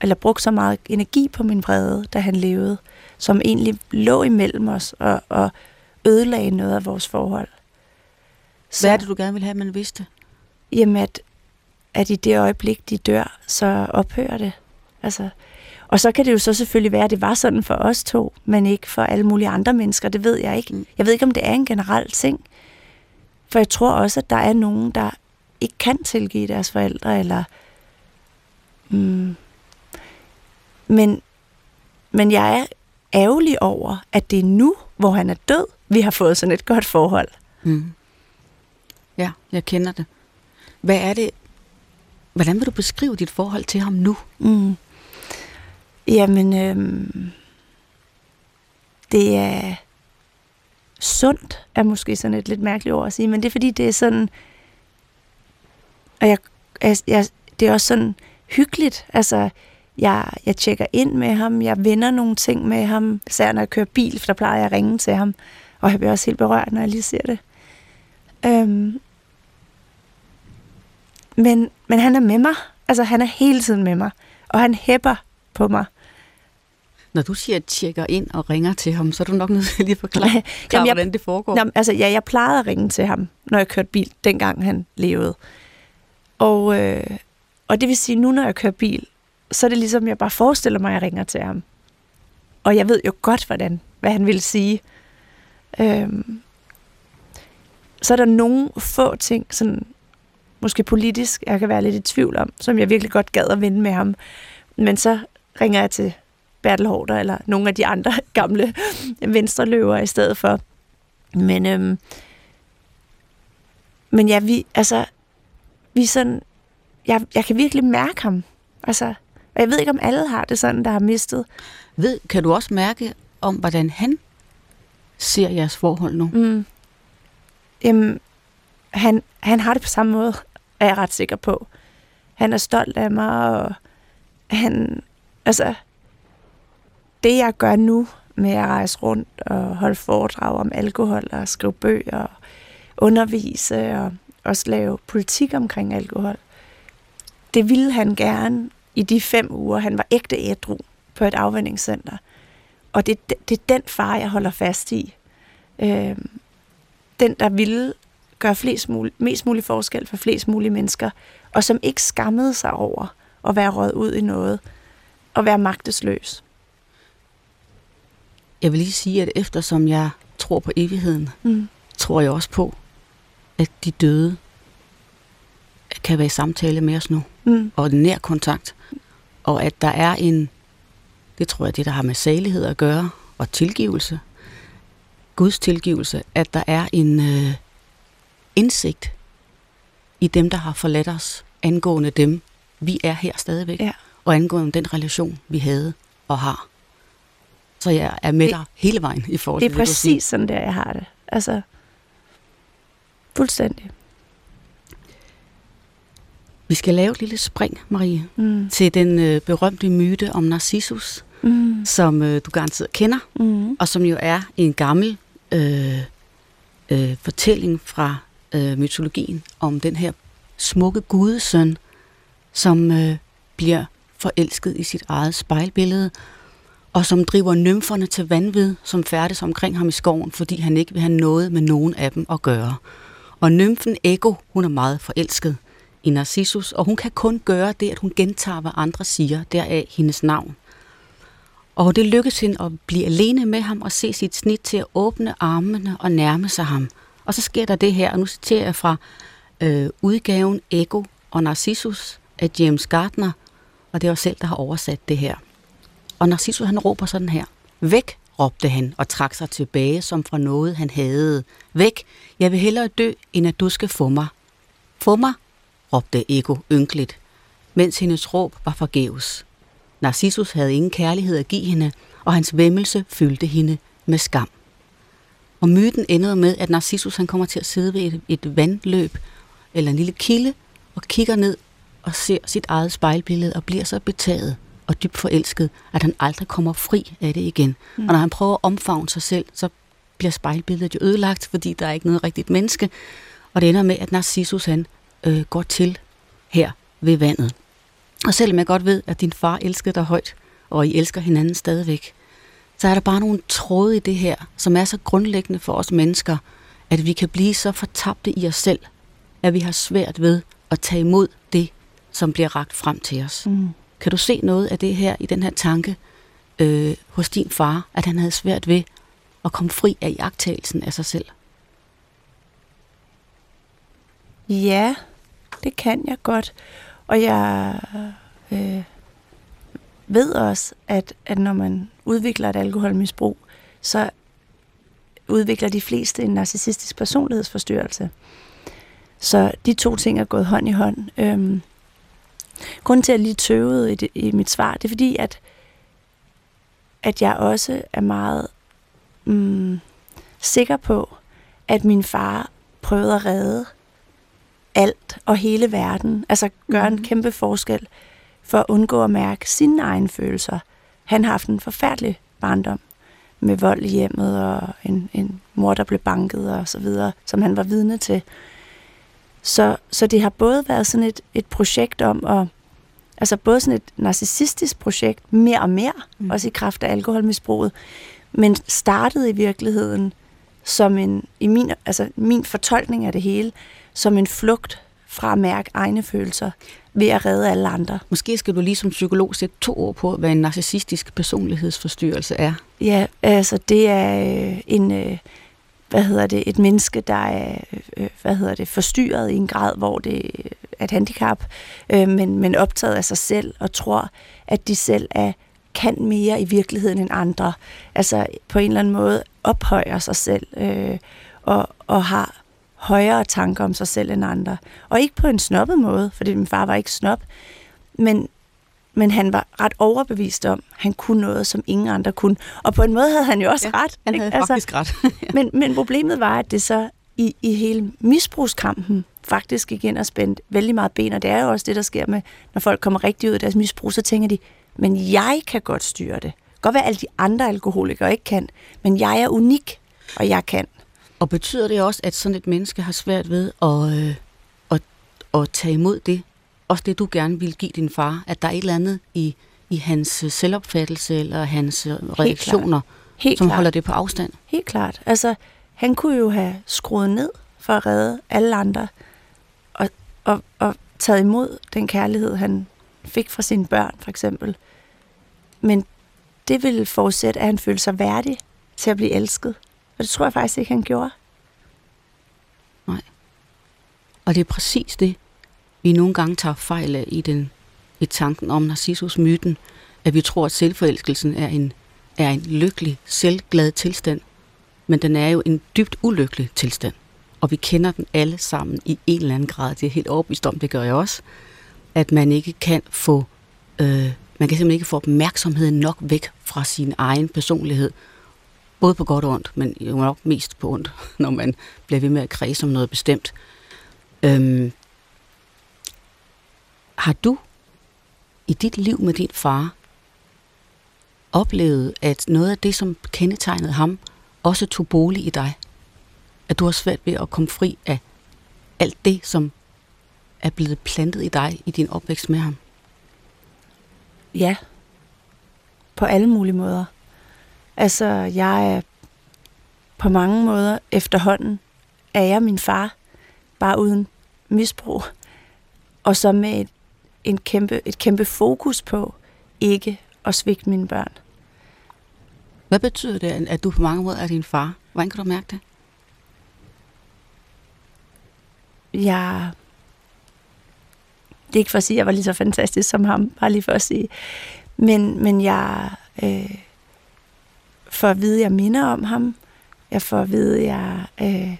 eller brugt så meget energi på min vrede, da han levede, som egentlig lå imellem os og, og ødelagde noget af vores forhold. Så, Hvad er det, du gerne vil have, man vidste? Jamen, at, at i det øjeblik, de dør, så ophører det. Altså, og så kan det jo så selvfølgelig være, at det var sådan for os to, men ikke for alle mulige andre mennesker. Det ved jeg ikke. Mm. Jeg ved ikke, om det er en generel ting. For jeg tror også, at der er nogen, der ikke kan tilgive deres forældre, eller... Mm, men, men jeg er ærgerlig over, at det er nu, hvor han er død, vi har fået sådan et godt forhold. Mm. Ja, jeg kender det. Hvad er det? Hvordan vil du beskrive dit forhold til ham nu? Mm. Jamen, øhm, det er sundt, er måske sådan et lidt mærkeligt ord at sige, men det er fordi, det er sådan, og jeg, jeg, det er også sådan hyggeligt, altså, jeg, jeg tjekker ind med ham, jeg vender nogle ting med ham, især når jeg kører bil, for der plejer jeg at ringe til ham, og jeg bliver også helt berørt, når jeg lige ser det. Øhm, men, men han er med mig, altså han er hele tiden med mig, og han hæpper på mig. Når du siger, at tjekker ind og ringer til ham, så er du nok nødt til lige at forklare, klar, jamen, jeg, hvordan det foregår. Jamen, altså, ja, jeg plejede at ringe til ham, når jeg kørte bil, dengang han levede. Og, øh, og det vil sige, nu når jeg kører bil, så er det ligesom, jeg bare forestiller mig, at jeg ringer til ham. Og jeg ved jo godt, hvordan, hvad han vil sige. Øhm, så er der nogle få ting, sådan, måske politisk, jeg kan være lidt i tvivl om, som jeg virkelig godt gad at vinde med ham. Men så ringer jeg til Bertel Hårder, eller nogle af de andre gamle venstreløver i stedet for. Men, øhm, men ja, vi, altså, vi sådan, jeg, jeg kan virkelig mærke ham. Altså, og jeg ved ikke, om alle har det sådan, der har mistet. Ved, kan du også mærke om, hvordan han ser jeres forhold nu? Mm. Jamen, han, han har det på samme måde, er jeg ret sikker på. Han er stolt af mig, og han, altså, det jeg gør nu med at rejse rundt og holde foredrag om alkohol og skrive bøger og undervise og også lave politik omkring alkohol, det ville han gerne i de fem uger, han var ægte ædru på et afvendingscenter. Og det, det, det er den far, jeg holder fast i. Øh, den, der ville gøre flest mulig, mest mulig forskel for flest mulige mennesker, og som ikke skammede sig over at være røget ud i noget, og være magtesløs. Jeg vil lige sige, at eftersom jeg tror på evigheden, mm. tror jeg også på, at de døde kan være i samtale med os nu, mm. og nær kontakt, og at der er en, det tror jeg, det der har med salighed at gøre, og tilgivelse, Guds tilgivelse, at der er en øh, indsigt i dem, der har forladt os, angående dem, vi er her stadigvæk, ja. og angående den relation, vi havde og har. Så jeg er med det, dig hele vejen i forhold til det. er præcis sådan der, jeg har det. Altså, fuldstændig. Vi skal lave et lille spring, Marie, mm. til den øh, berømte myte om Narcissus, mm. som øh, du garanteret kender, mm. og som jo er en gammel øh, øh, fortælling fra øh, mytologien om den her smukke gudesøn, som øh, bliver forelsket i sit eget spejlbillede, og som driver nymferne til vanvid, som færdes omkring ham i skoven, fordi han ikke vil have noget med nogen af dem at gøre. Og nymfen Ego, hun er meget forelsket i Narcissus, og hun kan kun gøre det, at hun gentager, hvad andre siger, deraf hendes navn. Og det lykkes hende at blive alene med ham og se sit snit til at åbne armene og nærme sig ham. Og så sker der det her, og nu citerer jeg fra øh, udgaven Ego og Narcissus af James Gardner, og det er også selv, der har oversat det her. Og Narcissus han råber sådan her. Væk, råbte han og trak sig tilbage som fra noget, han havde. Væk, jeg vil hellere dø, end at du skal få mig. Få mig, råbte Ego ynkeligt, mens hendes råb var forgæves. Narcissus havde ingen kærlighed at give hende, og hans væmmelse fyldte hende med skam. Og myten endte med, at Narcissus han kommer til at sidde ved et, et vandløb eller en lille kilde og kigger ned og ser sit eget spejlbillede og bliver så betaget og dybt forelsket, at han aldrig kommer fri af det igen. Mm. Og når han prøver at omfavne sig selv, så bliver spejlbilledet jo ødelagt, fordi der er ikke noget rigtigt menneske. Og det ender med, at Narcissus han øh, går til her ved vandet. Og selvom jeg godt ved, at din far elskede dig højt, og I elsker hinanden stadigvæk, så er der bare nogle tråde i det her, som er så grundlæggende for os mennesker, at vi kan blive så fortabte i os selv, at vi har svært ved at tage imod det, som bliver ragt frem til os. Mm. Kan du se noget af det her i den her tanke øh, hos din far, at han havde svært ved at komme fri af iagtagelsen af sig selv? Ja, det kan jeg godt. Og jeg øh, ved også, at, at når man udvikler et alkoholmisbrug, så udvikler de fleste en narcissistisk personlighedsforstyrrelse. Så de to ting er gået hånd i hånd. Øhm, grunden til, at jeg lige tøvede i, det, i mit svar, det er fordi, at, at jeg også er meget mm, sikker på, at min far prøvede at redde alt og hele verden. Altså gøre mm. en mhm. kæmpe forskel for at undgå at mærke sine egne følelser. Han har haft en forfærdelig barndom med vold i hjemmet og en, en mor, der blev banket og så videre, som han var vidne til. Så, så det har både været sådan et, et projekt om at, altså både sådan et narcissistisk projekt, mere og mere, mm. også i kraft af alkoholmisbruget, men startede i virkeligheden som en, i min, altså min fortolkning af det hele, som en flugt fra at mærke egne følelser ved at redde alle andre. Måske skal du lige som psykolog sætte to ord på, hvad en narcissistisk personlighedsforstyrrelse er. Ja, altså det er øh, en, øh, hvad hedder det, et menneske, der er øh, hvad hedder det, forstyrret i en grad, hvor det er et handicap, men, men optaget af sig selv og tror, at de selv er kan mere i virkeligheden end andre. Altså på en eller anden måde ophøjer sig selv øh, og, og har højere tanker om sig selv end andre. Og ikke på en snobbet måde, fordi min far var ikke snob, men, men han var ret overbevist om, at han kunne noget, som ingen andre kunne. Og på en måde havde han jo også ja, ret. Han havde altså, faktisk ret. men, men problemet var, at det så i, i hele misbrugskampen faktisk gik ind og spændte vældig meget ben, og det er jo også det, der sker med, når folk kommer rigtig ud af deres misbrug, så tænker de, men jeg kan godt styre det. Godt være, at alle de andre alkoholikere ikke kan, men jeg er unik, og jeg kan. Og betyder det også, at sådan et menneske har svært ved at, øh, at, at tage imod det? Også det, du gerne vil give din far? At der er et eller andet i, i hans selvopfattelse eller hans reaktioner, Helt som klart. holder det på afstand? Helt klart. Altså, han kunne jo have skruet ned for at redde alle andre, og, og, og taget imod den kærlighed, han fik fra sine børn, for eksempel. Men det ville forudsætte, at han følte sig værdig til at blive elsket. Og det tror jeg faktisk ikke, han gjorde. Nej. Og det er præcis det, vi nogle gange tager fejl af i, den, i tanken om Narcissus-myten, at vi tror, at selvforelskelsen er en, er en lykkelig, selvglad tilstand, men den er jo en dybt ulykkelig tilstand. Og vi kender den alle sammen i en eller anden grad. Det er helt overbevist om, det gør jeg også. At man ikke kan få, øh, man kan simpelthen ikke få opmærksomheden nok væk fra sin egen personlighed, Både på godt og ondt, men jo nok mest på ondt, når man bliver ved med at kredse om noget bestemt. Øhm, har du i dit liv med din far oplevet, at noget af det, som kendetegnede ham, også tog bolig i dig? At du har svært ved at komme fri af alt det, som er blevet plantet i dig i din opvækst med ham? Ja, på alle mulige måder. Altså, jeg er på mange måder efterhånden, er jeg min far, bare uden misbrug, og så med et, en kæmpe, et kæmpe fokus på ikke at svigte mine børn. Hvad betyder det, at du på mange måder er din far? Hvordan kan du mærke det? Jeg... Det er ikke for at sige, at jeg var lige så fantastisk som ham, bare lige for at sige. Men, men jeg... Øh, for at vide, at jeg minder om ham. Jeg får at vide, at jeg øh,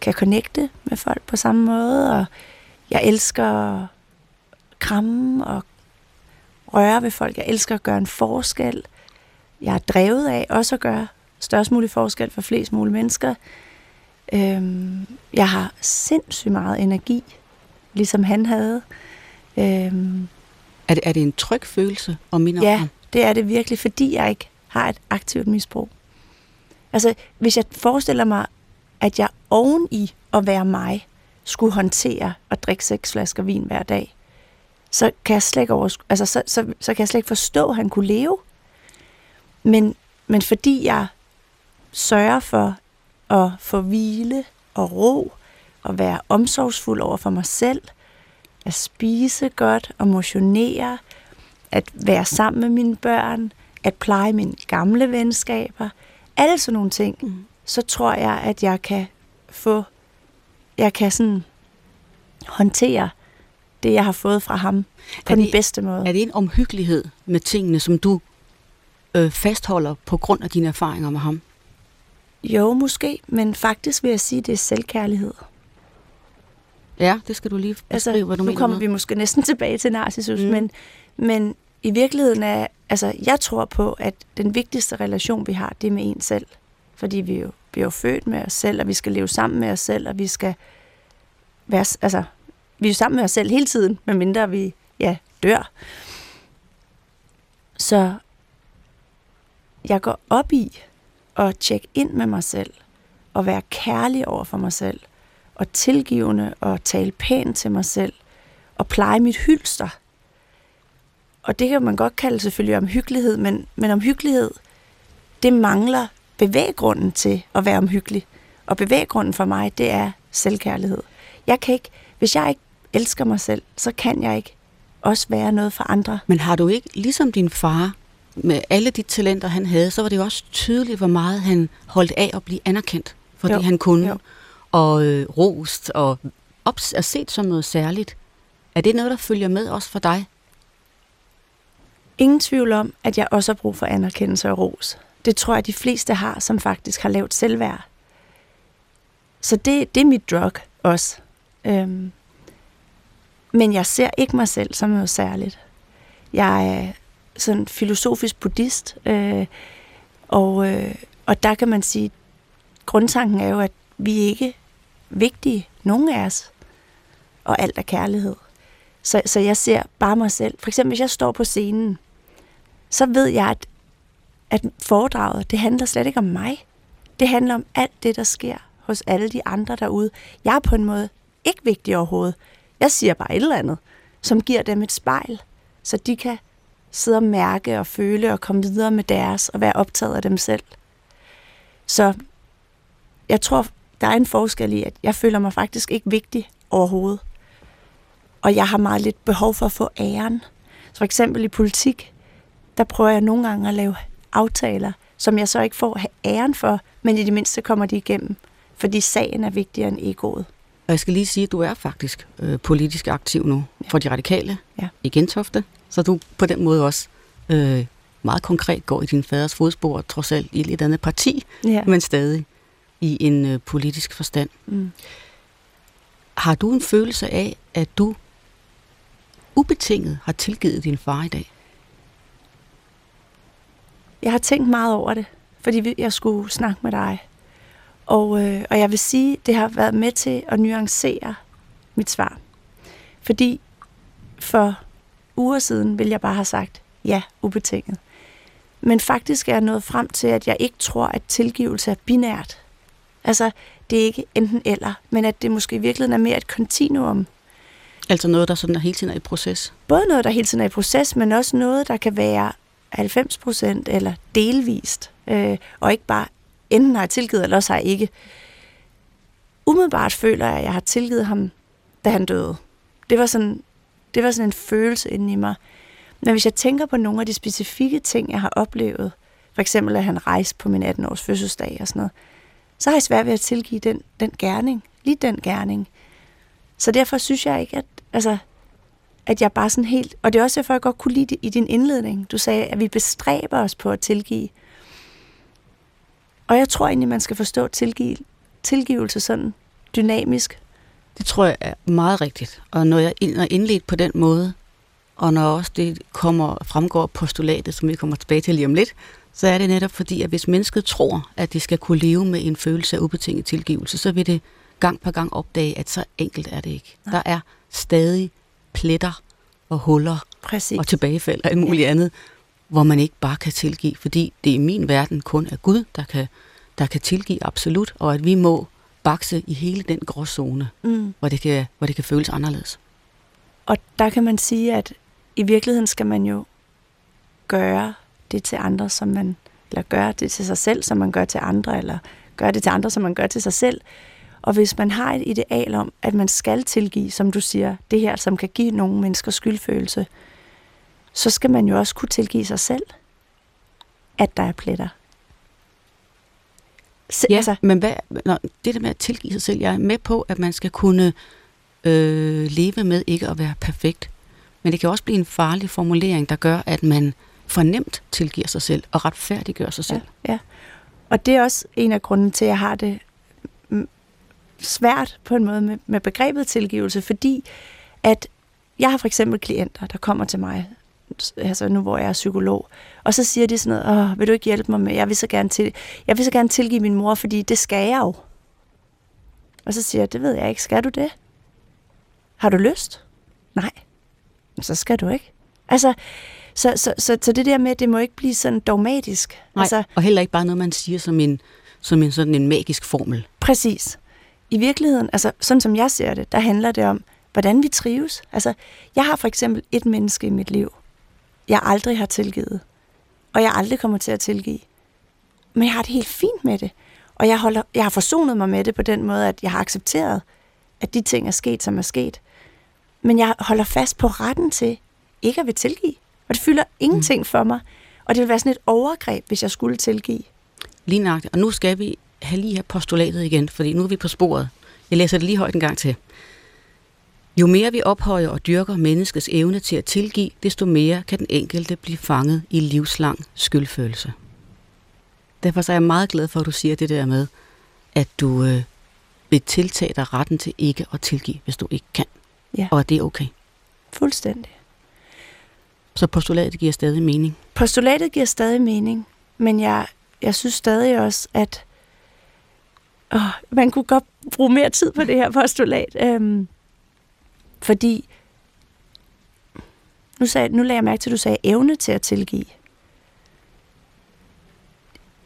kan connecte med folk på samme måde, og jeg elsker at kramme og røre ved folk. Jeg elsker at gøre en forskel. Jeg er drevet af også at gøre størst mulig forskel for flest mulige mennesker. Øhm, jeg har sindssygt meget energi, ligesom han havde. Øhm, er, det, er det en tryg følelse at minde ja, om ham? det er det virkelig, fordi jeg ikke har et aktivt misbrug. Altså, hvis jeg forestiller mig, at jeg oven i at være mig, skulle håndtere at drikke seks flasker vin hver dag, så kan jeg slet ikke, over, altså, så, så, så kan jeg slet ikke forstå, at han kunne leve. Men, men fordi jeg sørger for at få hvile og ro, og være omsorgsfuld over for mig selv, at spise godt og motionere, at være sammen med mine børn, at pleje mine gamle venskaber, alle sådan nogle ting, mm. så tror jeg, at jeg kan få, jeg kan sådan håndtere det, jeg har fået fra ham på Er den det- bedste måde. Er det en omhyggelighed med tingene, som du øh, fastholder på grund af dine erfaringer med ham? Jo, måske, men faktisk vil jeg sige, at det er selvkærlighed. Ja, det skal du lige beskrive, Altså, hvad du nu mener kommer med. vi måske næsten tilbage til Narcissus, mm. men, men i virkeligheden er, altså, jeg tror på, at den vigtigste relation, vi har, det er med en selv. Fordi vi jo, vi er jo født med os selv, og vi skal leve sammen med os selv, og vi skal være, altså, vi er jo sammen med os selv hele tiden, medmindre vi, ja, dør. Så jeg går op i at tjekke ind med mig selv, og være kærlig over for mig selv, og tilgivende og tale pænt til mig selv og pleje mit hylster. Og det kan man godt kalde selvfølgelig omhyggelighed, men, men omhyggelighed, det mangler bevæggrunden til at være omhyggelig. Og bevæggrunden for mig, det er selvkærlighed. Jeg kan ikke, hvis jeg ikke elsker mig selv, så kan jeg ikke også være noget for andre. Men har du ikke, ligesom din far, med alle de talenter, han havde, så var det jo også tydeligt, hvor meget han holdt af at blive anerkendt, fordi Jo, han kunne, jo. og øh, rost, og ops, er set som noget særligt. Er det noget, der følger med også for dig? Ingen tvivl om, at jeg også har brug for anerkendelse og ros. Det tror jeg, de fleste har, som faktisk har lavt selvværd. Så det, det er mit drug også. Øhm. Men jeg ser ikke mig selv som noget særligt. Jeg er sådan filosofisk buddhist, øh, og, øh, og der kan man sige, grundtanken er jo, at vi ikke er vigtige, nogen af os, og alt er kærlighed. Så, så jeg ser bare mig selv. For eksempel, hvis jeg står på scenen, så ved jeg, at, at foredraget, det handler slet ikke om mig. Det handler om alt det, der sker hos alle de andre derude. Jeg er på en måde ikke vigtig overhovedet. Jeg siger bare et eller andet, som giver dem et spejl, så de kan sidde og mærke og føle og komme videre med deres og være optaget af dem selv. Så jeg tror, der er en forskel i, at jeg føler mig faktisk ikke vigtig overhovedet. Og jeg har meget lidt behov for at få æren. Så for eksempel i politik, der prøver jeg nogle gange at lave aftaler, som jeg så ikke får æren for, men i det mindste kommer de igennem, fordi sagen er vigtigere end egoet. Og jeg skal lige sige, at du er faktisk øh, politisk aktiv nu for de radikale Ja. i Gentofte, så du på den måde også øh, meget konkret går i din faders fodspor, trods alt i et lidt andet parti, Ja. men stadig i en øh, politisk forstand. Mm. Har du en følelse af, at du ubetinget har tilgivet din far i dag? Jeg har tænkt meget over det, fordi jeg skulle snakke med dig. Og, øh, og jeg vil sige, det har været med til at nuancere mit svar. Fordi for uger siden ville jeg bare have sagt, ja, ubetinget. Men faktisk er jeg nået frem til, at jeg ikke tror, at tilgivelse er binært. Altså, det er ikke enten eller, men at det måske i virkeligheden er mere et kontinuum. Altså noget, der sådan er hele tiden er i proces? Både noget, der hele tiden er i proces, men også noget, der kan være 90 procent eller delvist. Øh, og ikke bare, enten har jeg tilgivet, eller også har jeg ikke. Umiddelbart føler jeg, at jeg har tilgivet ham, da han døde. Det var sådan, det var sådan en følelse inde i mig. Men hvis jeg tænker på nogle af de specifikke ting, jeg har oplevet, for eksempel at han rejste på min 18-års fødselsdag og sådan noget, så har jeg svært ved at tilgive den, den gerning, lige den gerning. Så derfor synes jeg ikke, at, altså, at jeg bare sådan helt... Og det er også derfor, jeg godt kunne lide det i din indledning. Du sagde, at vi bestræber os på at tilgive. Og jeg tror egentlig, man skal forstå tilgive, tilgivelse sådan dynamisk. Det tror jeg er meget rigtigt. Og når jeg er indledt på den måde, og når også det kommer fremgår postulatet, som vi kommer tilbage til lige om lidt, så er det netop fordi, at hvis mennesket tror, at det skal kunne leve med en følelse af ubetinget tilgivelse, så vil det gang på gang opdage, at så enkelt er det ikke. Nej. Der er stadig pletter og huller Præcis. og tilbagefald og alt muligt andet, hvor man ikke bare kan tilgive, fordi det i min verden kun er Gud, der kan der kan tilgive absolut, og at vi må bakse i hele den gråzone, Mm. hvor det, kan, hvor det kan føles anderledes. Og der kan man sige, at i virkeligheden skal man jo gøre det til andre, som man, eller gøre det til sig selv, som man gør til andre, eller gøre det til andre, som man gør til sig selv. Og hvis man har et ideal om, at man skal tilgive, som du siger, det her, som kan give nogle mennesker skyldfølelse, så skal man jo også kunne tilgive sig selv, at der er pletter. Se, Ja, altså, men hvad, når, det der med at tilgive sig selv, jeg er med på, at man skal kunne øh, leve med ikke at være perfekt. Men det kan også blive en farlig formulering, der gør, at man fornemt tilgiver sig selv og retfærdiggør sig selv. Ja, ja. Og det er også en af grundene til, at jeg har det svært på en måde med, med begrebet tilgivelse, fordi at jeg har for eksempel klienter, der kommer til mig, altså nu hvor jeg er psykolog, og så siger de sådan noget, Åh, vil du ikke hjælpe mig med, jeg vil, så gerne til, jeg vil så gerne tilgive min mor, fordi det skal jeg jo. Og så siger jeg, det ved jeg ikke, skal du det? Har du lyst? Nej. "Men Så skal du ikke. Altså, så, så, så, så det der med, det må ikke blive sådan dogmatisk. Nej, Altså, og heller ikke bare noget, man siger som en, som en sådan en magisk formel. Præcis. I virkeligheden, altså sådan som jeg ser det, der handler det om, hvordan vi trives. Altså, jeg har for eksempel et menneske i mit liv, jeg aldrig har tilgivet, og jeg aldrig kommer til at tilgive. Men jeg har det helt fint med det. Og jeg, holder, jeg har forsonet mig med det på den måde, at jeg har accepteret, at de ting er sket, som er sket. Men jeg holder fast på retten til ikke at vil tilgive. Og det fylder ingenting for mig. Og det vil være sådan et overgreb, hvis jeg skulle tilgive. Lige nøjagtigt. Og nu skal vi have lige her postulatet igen, fordi nu er vi på sporet. Jeg læser det lige højt en gang til. Jo mere vi ophøjer og dyrker menneskets evne til at tilgive, desto mere kan den enkelte blive fanget i livslang skyldfølelse. Derfor så er jeg meget glad for, at du siger det der med, at du øh, vil tiltage dig retten til ikke at tilgive, hvis du ikke kan. Ja. Og at det er okay. Fuldstændig. Så postulatet giver stadig mening. Postulatet giver stadig mening, men jeg, jeg synes stadig også, at åh, man kunne godt bruge mere tid på det her postulat. Øhm, fordi, nu, sagde, nu lagde jeg mærke til, at du sagde evne til at tilgive.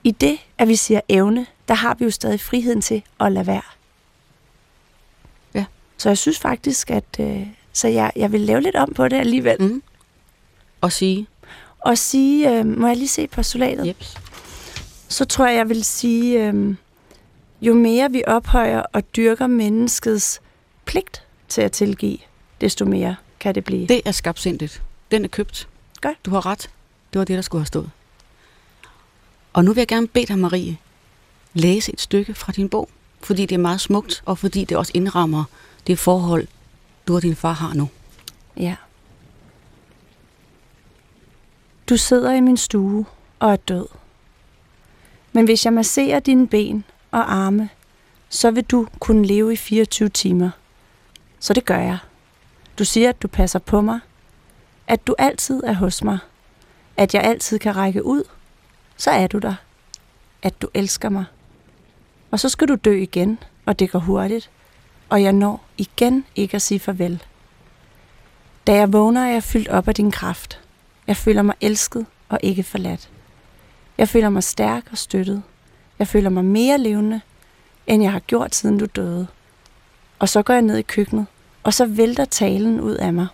I det, at vi siger evne, der har vi jo stadig friheden til at lade være. Ja. Så jeg synes faktisk, at øh, så jeg, jeg vil lave lidt om på det alligevel. Mm. Og sige, Og sige, øh, må jeg lige se postulatet? jeps. så tror jeg, jeg vil sige, øhm, jo mere vi ophøjer og dyrker menneskets pligt til at tilgive, desto mere kan det blive. Det er skabsindigt. Den er købt. Godt. Du har ret. Det var det, der skulle have stået. Og nu vil jeg gerne bede dig, Marie, læse et stykke fra din bog, fordi det er meget smukt, og fordi det også indrammer det forhold, du og din far har nu. Ja. Du sidder i min stue og er død. Men hvis jeg masserer dine ben og arme, så vil du kunne leve i 24 timer. Så det gør jeg. Du siger, at du passer på mig, at du altid er hos mig, at jeg altid kan række ud, så er du der. At du elsker mig. Og så skal du dø igen, og det går hurtigt, og jeg når igen ikke at sige farvel. Da jeg vågner, er jeg fyldt op af din kraft. Jeg føler mig elsket og ikke forladt. Jeg føler mig stærk og støttet. Jeg føler mig mere levende, end jeg har gjort siden du døde. Og så går jeg ned i køkkenet, og så vælter talen ud af mig.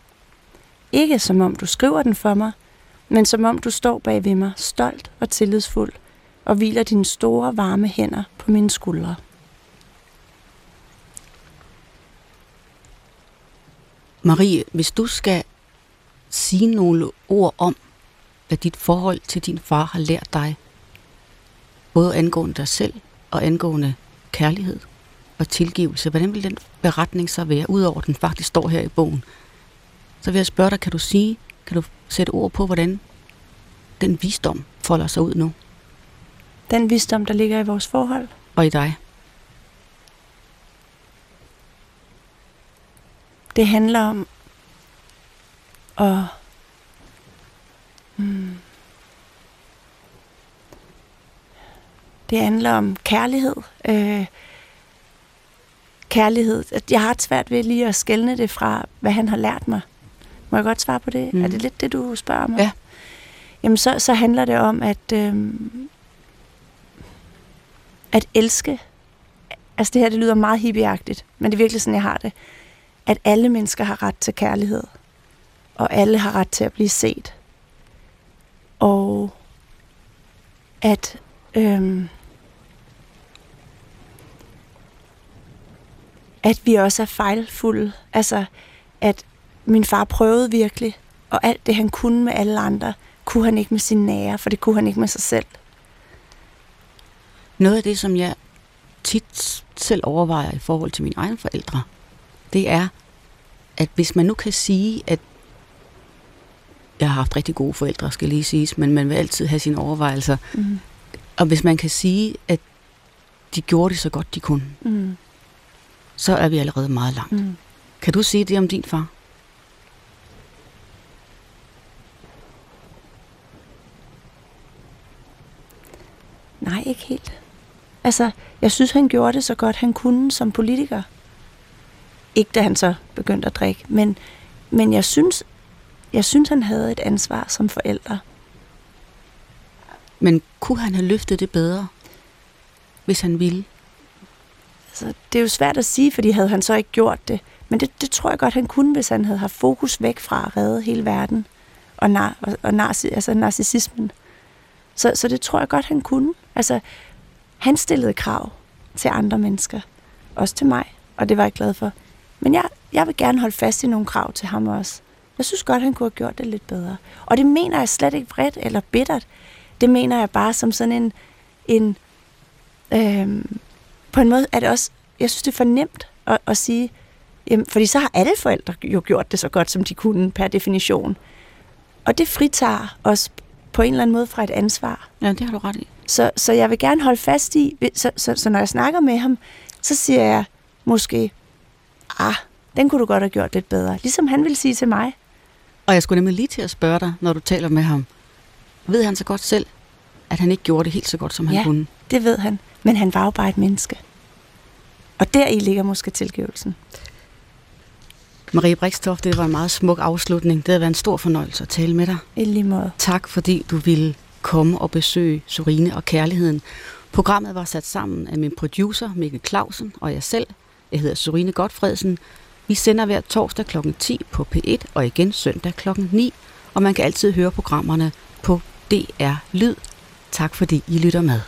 Ikke som om du skriver den for mig, men som om du står bag ved mig, stolt og tillidsfuld, og hviler dine store, varme hænder på mine skuldre. Marie, hvis du skal sige nogle ord om, hvad dit forhold til din far har lært dig, både angående dig selv og angående kærlighed og tilgivelse, hvordan vil den beretning så være, udover at den faktisk står her i bogen? Så vil jeg spørge dig, kan du sige, kan du sætte ord på, hvordan den visdom folder sig ud nu, Den visdom, der ligger i vores forhold, og i dig? det handler om at mm, det handler om kærlighed. Øh, kærlighed. Jeg har svært ved lige at skelne det fra, hvad han har lært mig. Må jeg godt svare på det? Mm. Er det lidt det, du spørger mig? Ja. Jamen, så, så handler det om, at øhm, at elske, altså det her, det lyder meget hippieagtigt, men det er virkelig sådan, jeg har det, at alle mennesker har ret til kærlighed, og alle har ret til at blive set. Og at øhm, at vi også er fejlfulde. Altså, at min far prøvede virkelig, og alt det, han kunne med alle andre, kunne han ikke med sin nære, for det kunne han ikke med sig selv. Noget af det, som jeg tit selv overvejer i forhold til mine egne forældre, det er, at hvis man nu kan sige, at jeg har haft rigtig gode forældre, skal lige siges, men man vil altid have sine overvejelser. Mm. Og hvis man kan sige, at de gjorde det så godt de kunne, mm. Så er vi allerede meget langt. Mm. Kan du sige det om din far? Nej, ikke helt. Altså, jeg synes, han gjorde det så godt, han kunne som politiker. Ikke da han så begyndte at drikke, men, men jeg synes, jeg synes, han havde et ansvar som forældre. Men kunne han have løftet det bedre, hvis han ville? Så det er jo svært at sige, fordi havde han så ikke gjort det. Men det, det tror jeg godt, han kunne, hvis han havde haft fokus væk fra at redde hele verden og, nar, og, og narci, altså narcissismen. Så, så det tror jeg godt, han kunne. Altså, han stillede krav til andre mennesker. Også til mig, og det var jeg glad for. Men jeg, jeg vil gerne holde fast i nogle krav til ham også. Jeg synes godt, han kunne have gjort det lidt bedre. Og det mener jeg slet ikke vredt eller bittert. Det mener jeg bare som sådan en... en øhm, på en måde er det også... Jeg synes, det er for nemt at, at sige... Jamen, fordi så har alle forældre jo gjort det så godt, som de kunne per definition. Og det fritager os på en eller anden måde fra et ansvar. Ja, det har du ret i. Så, så jeg vil gerne holde fast i, så, så, så når jeg snakker med ham, så siger jeg måske, ah, den kunne du godt have gjort lidt bedre. Ligesom han vil sige til mig. Og jeg skulle nemlig lige til at spørge dig, når du taler med ham. Ved han så godt selv, at han ikke gjorde det helt så godt, som han ja, kunne? det ved han. Men han var jo bare et menneske. Og der i ligger måske tilgivelsen. Marie Brikstof, det var en meget smuk afslutning. Det har været en stor fornøjelse at tale med dig. I lige måde. Tak fordi du ville komme og besøge Sorine og Kærligheden. Programmet var sat sammen af min producer Mikkel Clausen og jeg selv. Jeg hedder Sorine Godfredsen. Vi sender hver torsdag kl. 10 på P1 og igen søndag kl. 9. Og man kan altid høre programmerne på DR Lyd. Tak fordi I lytter med.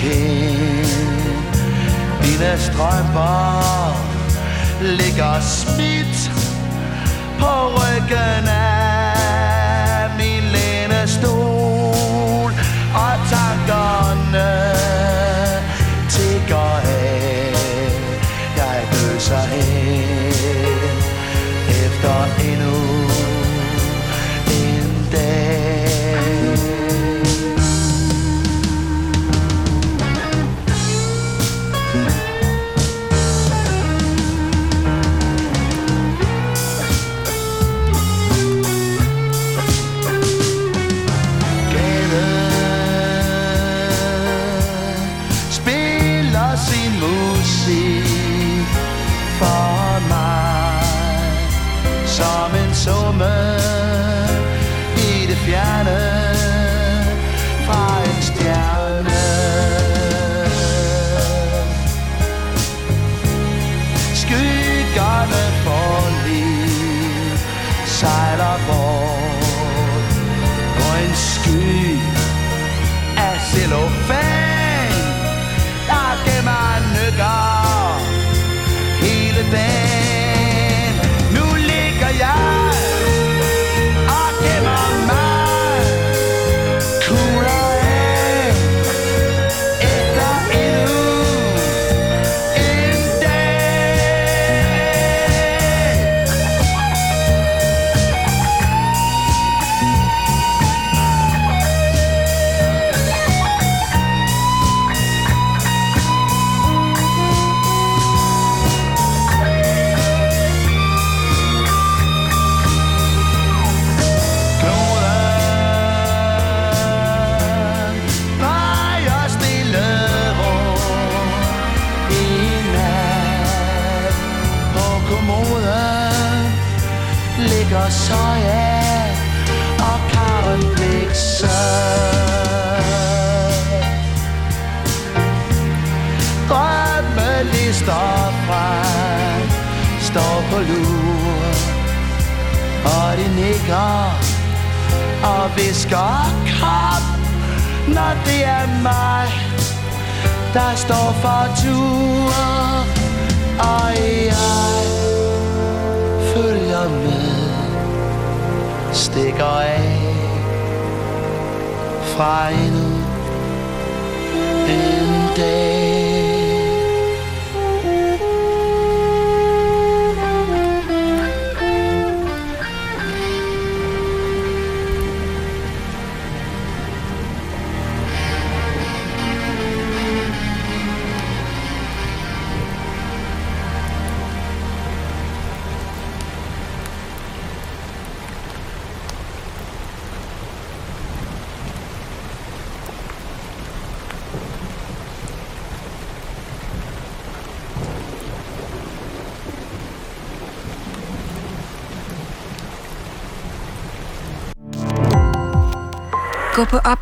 Kind Dine strømper ligger jeg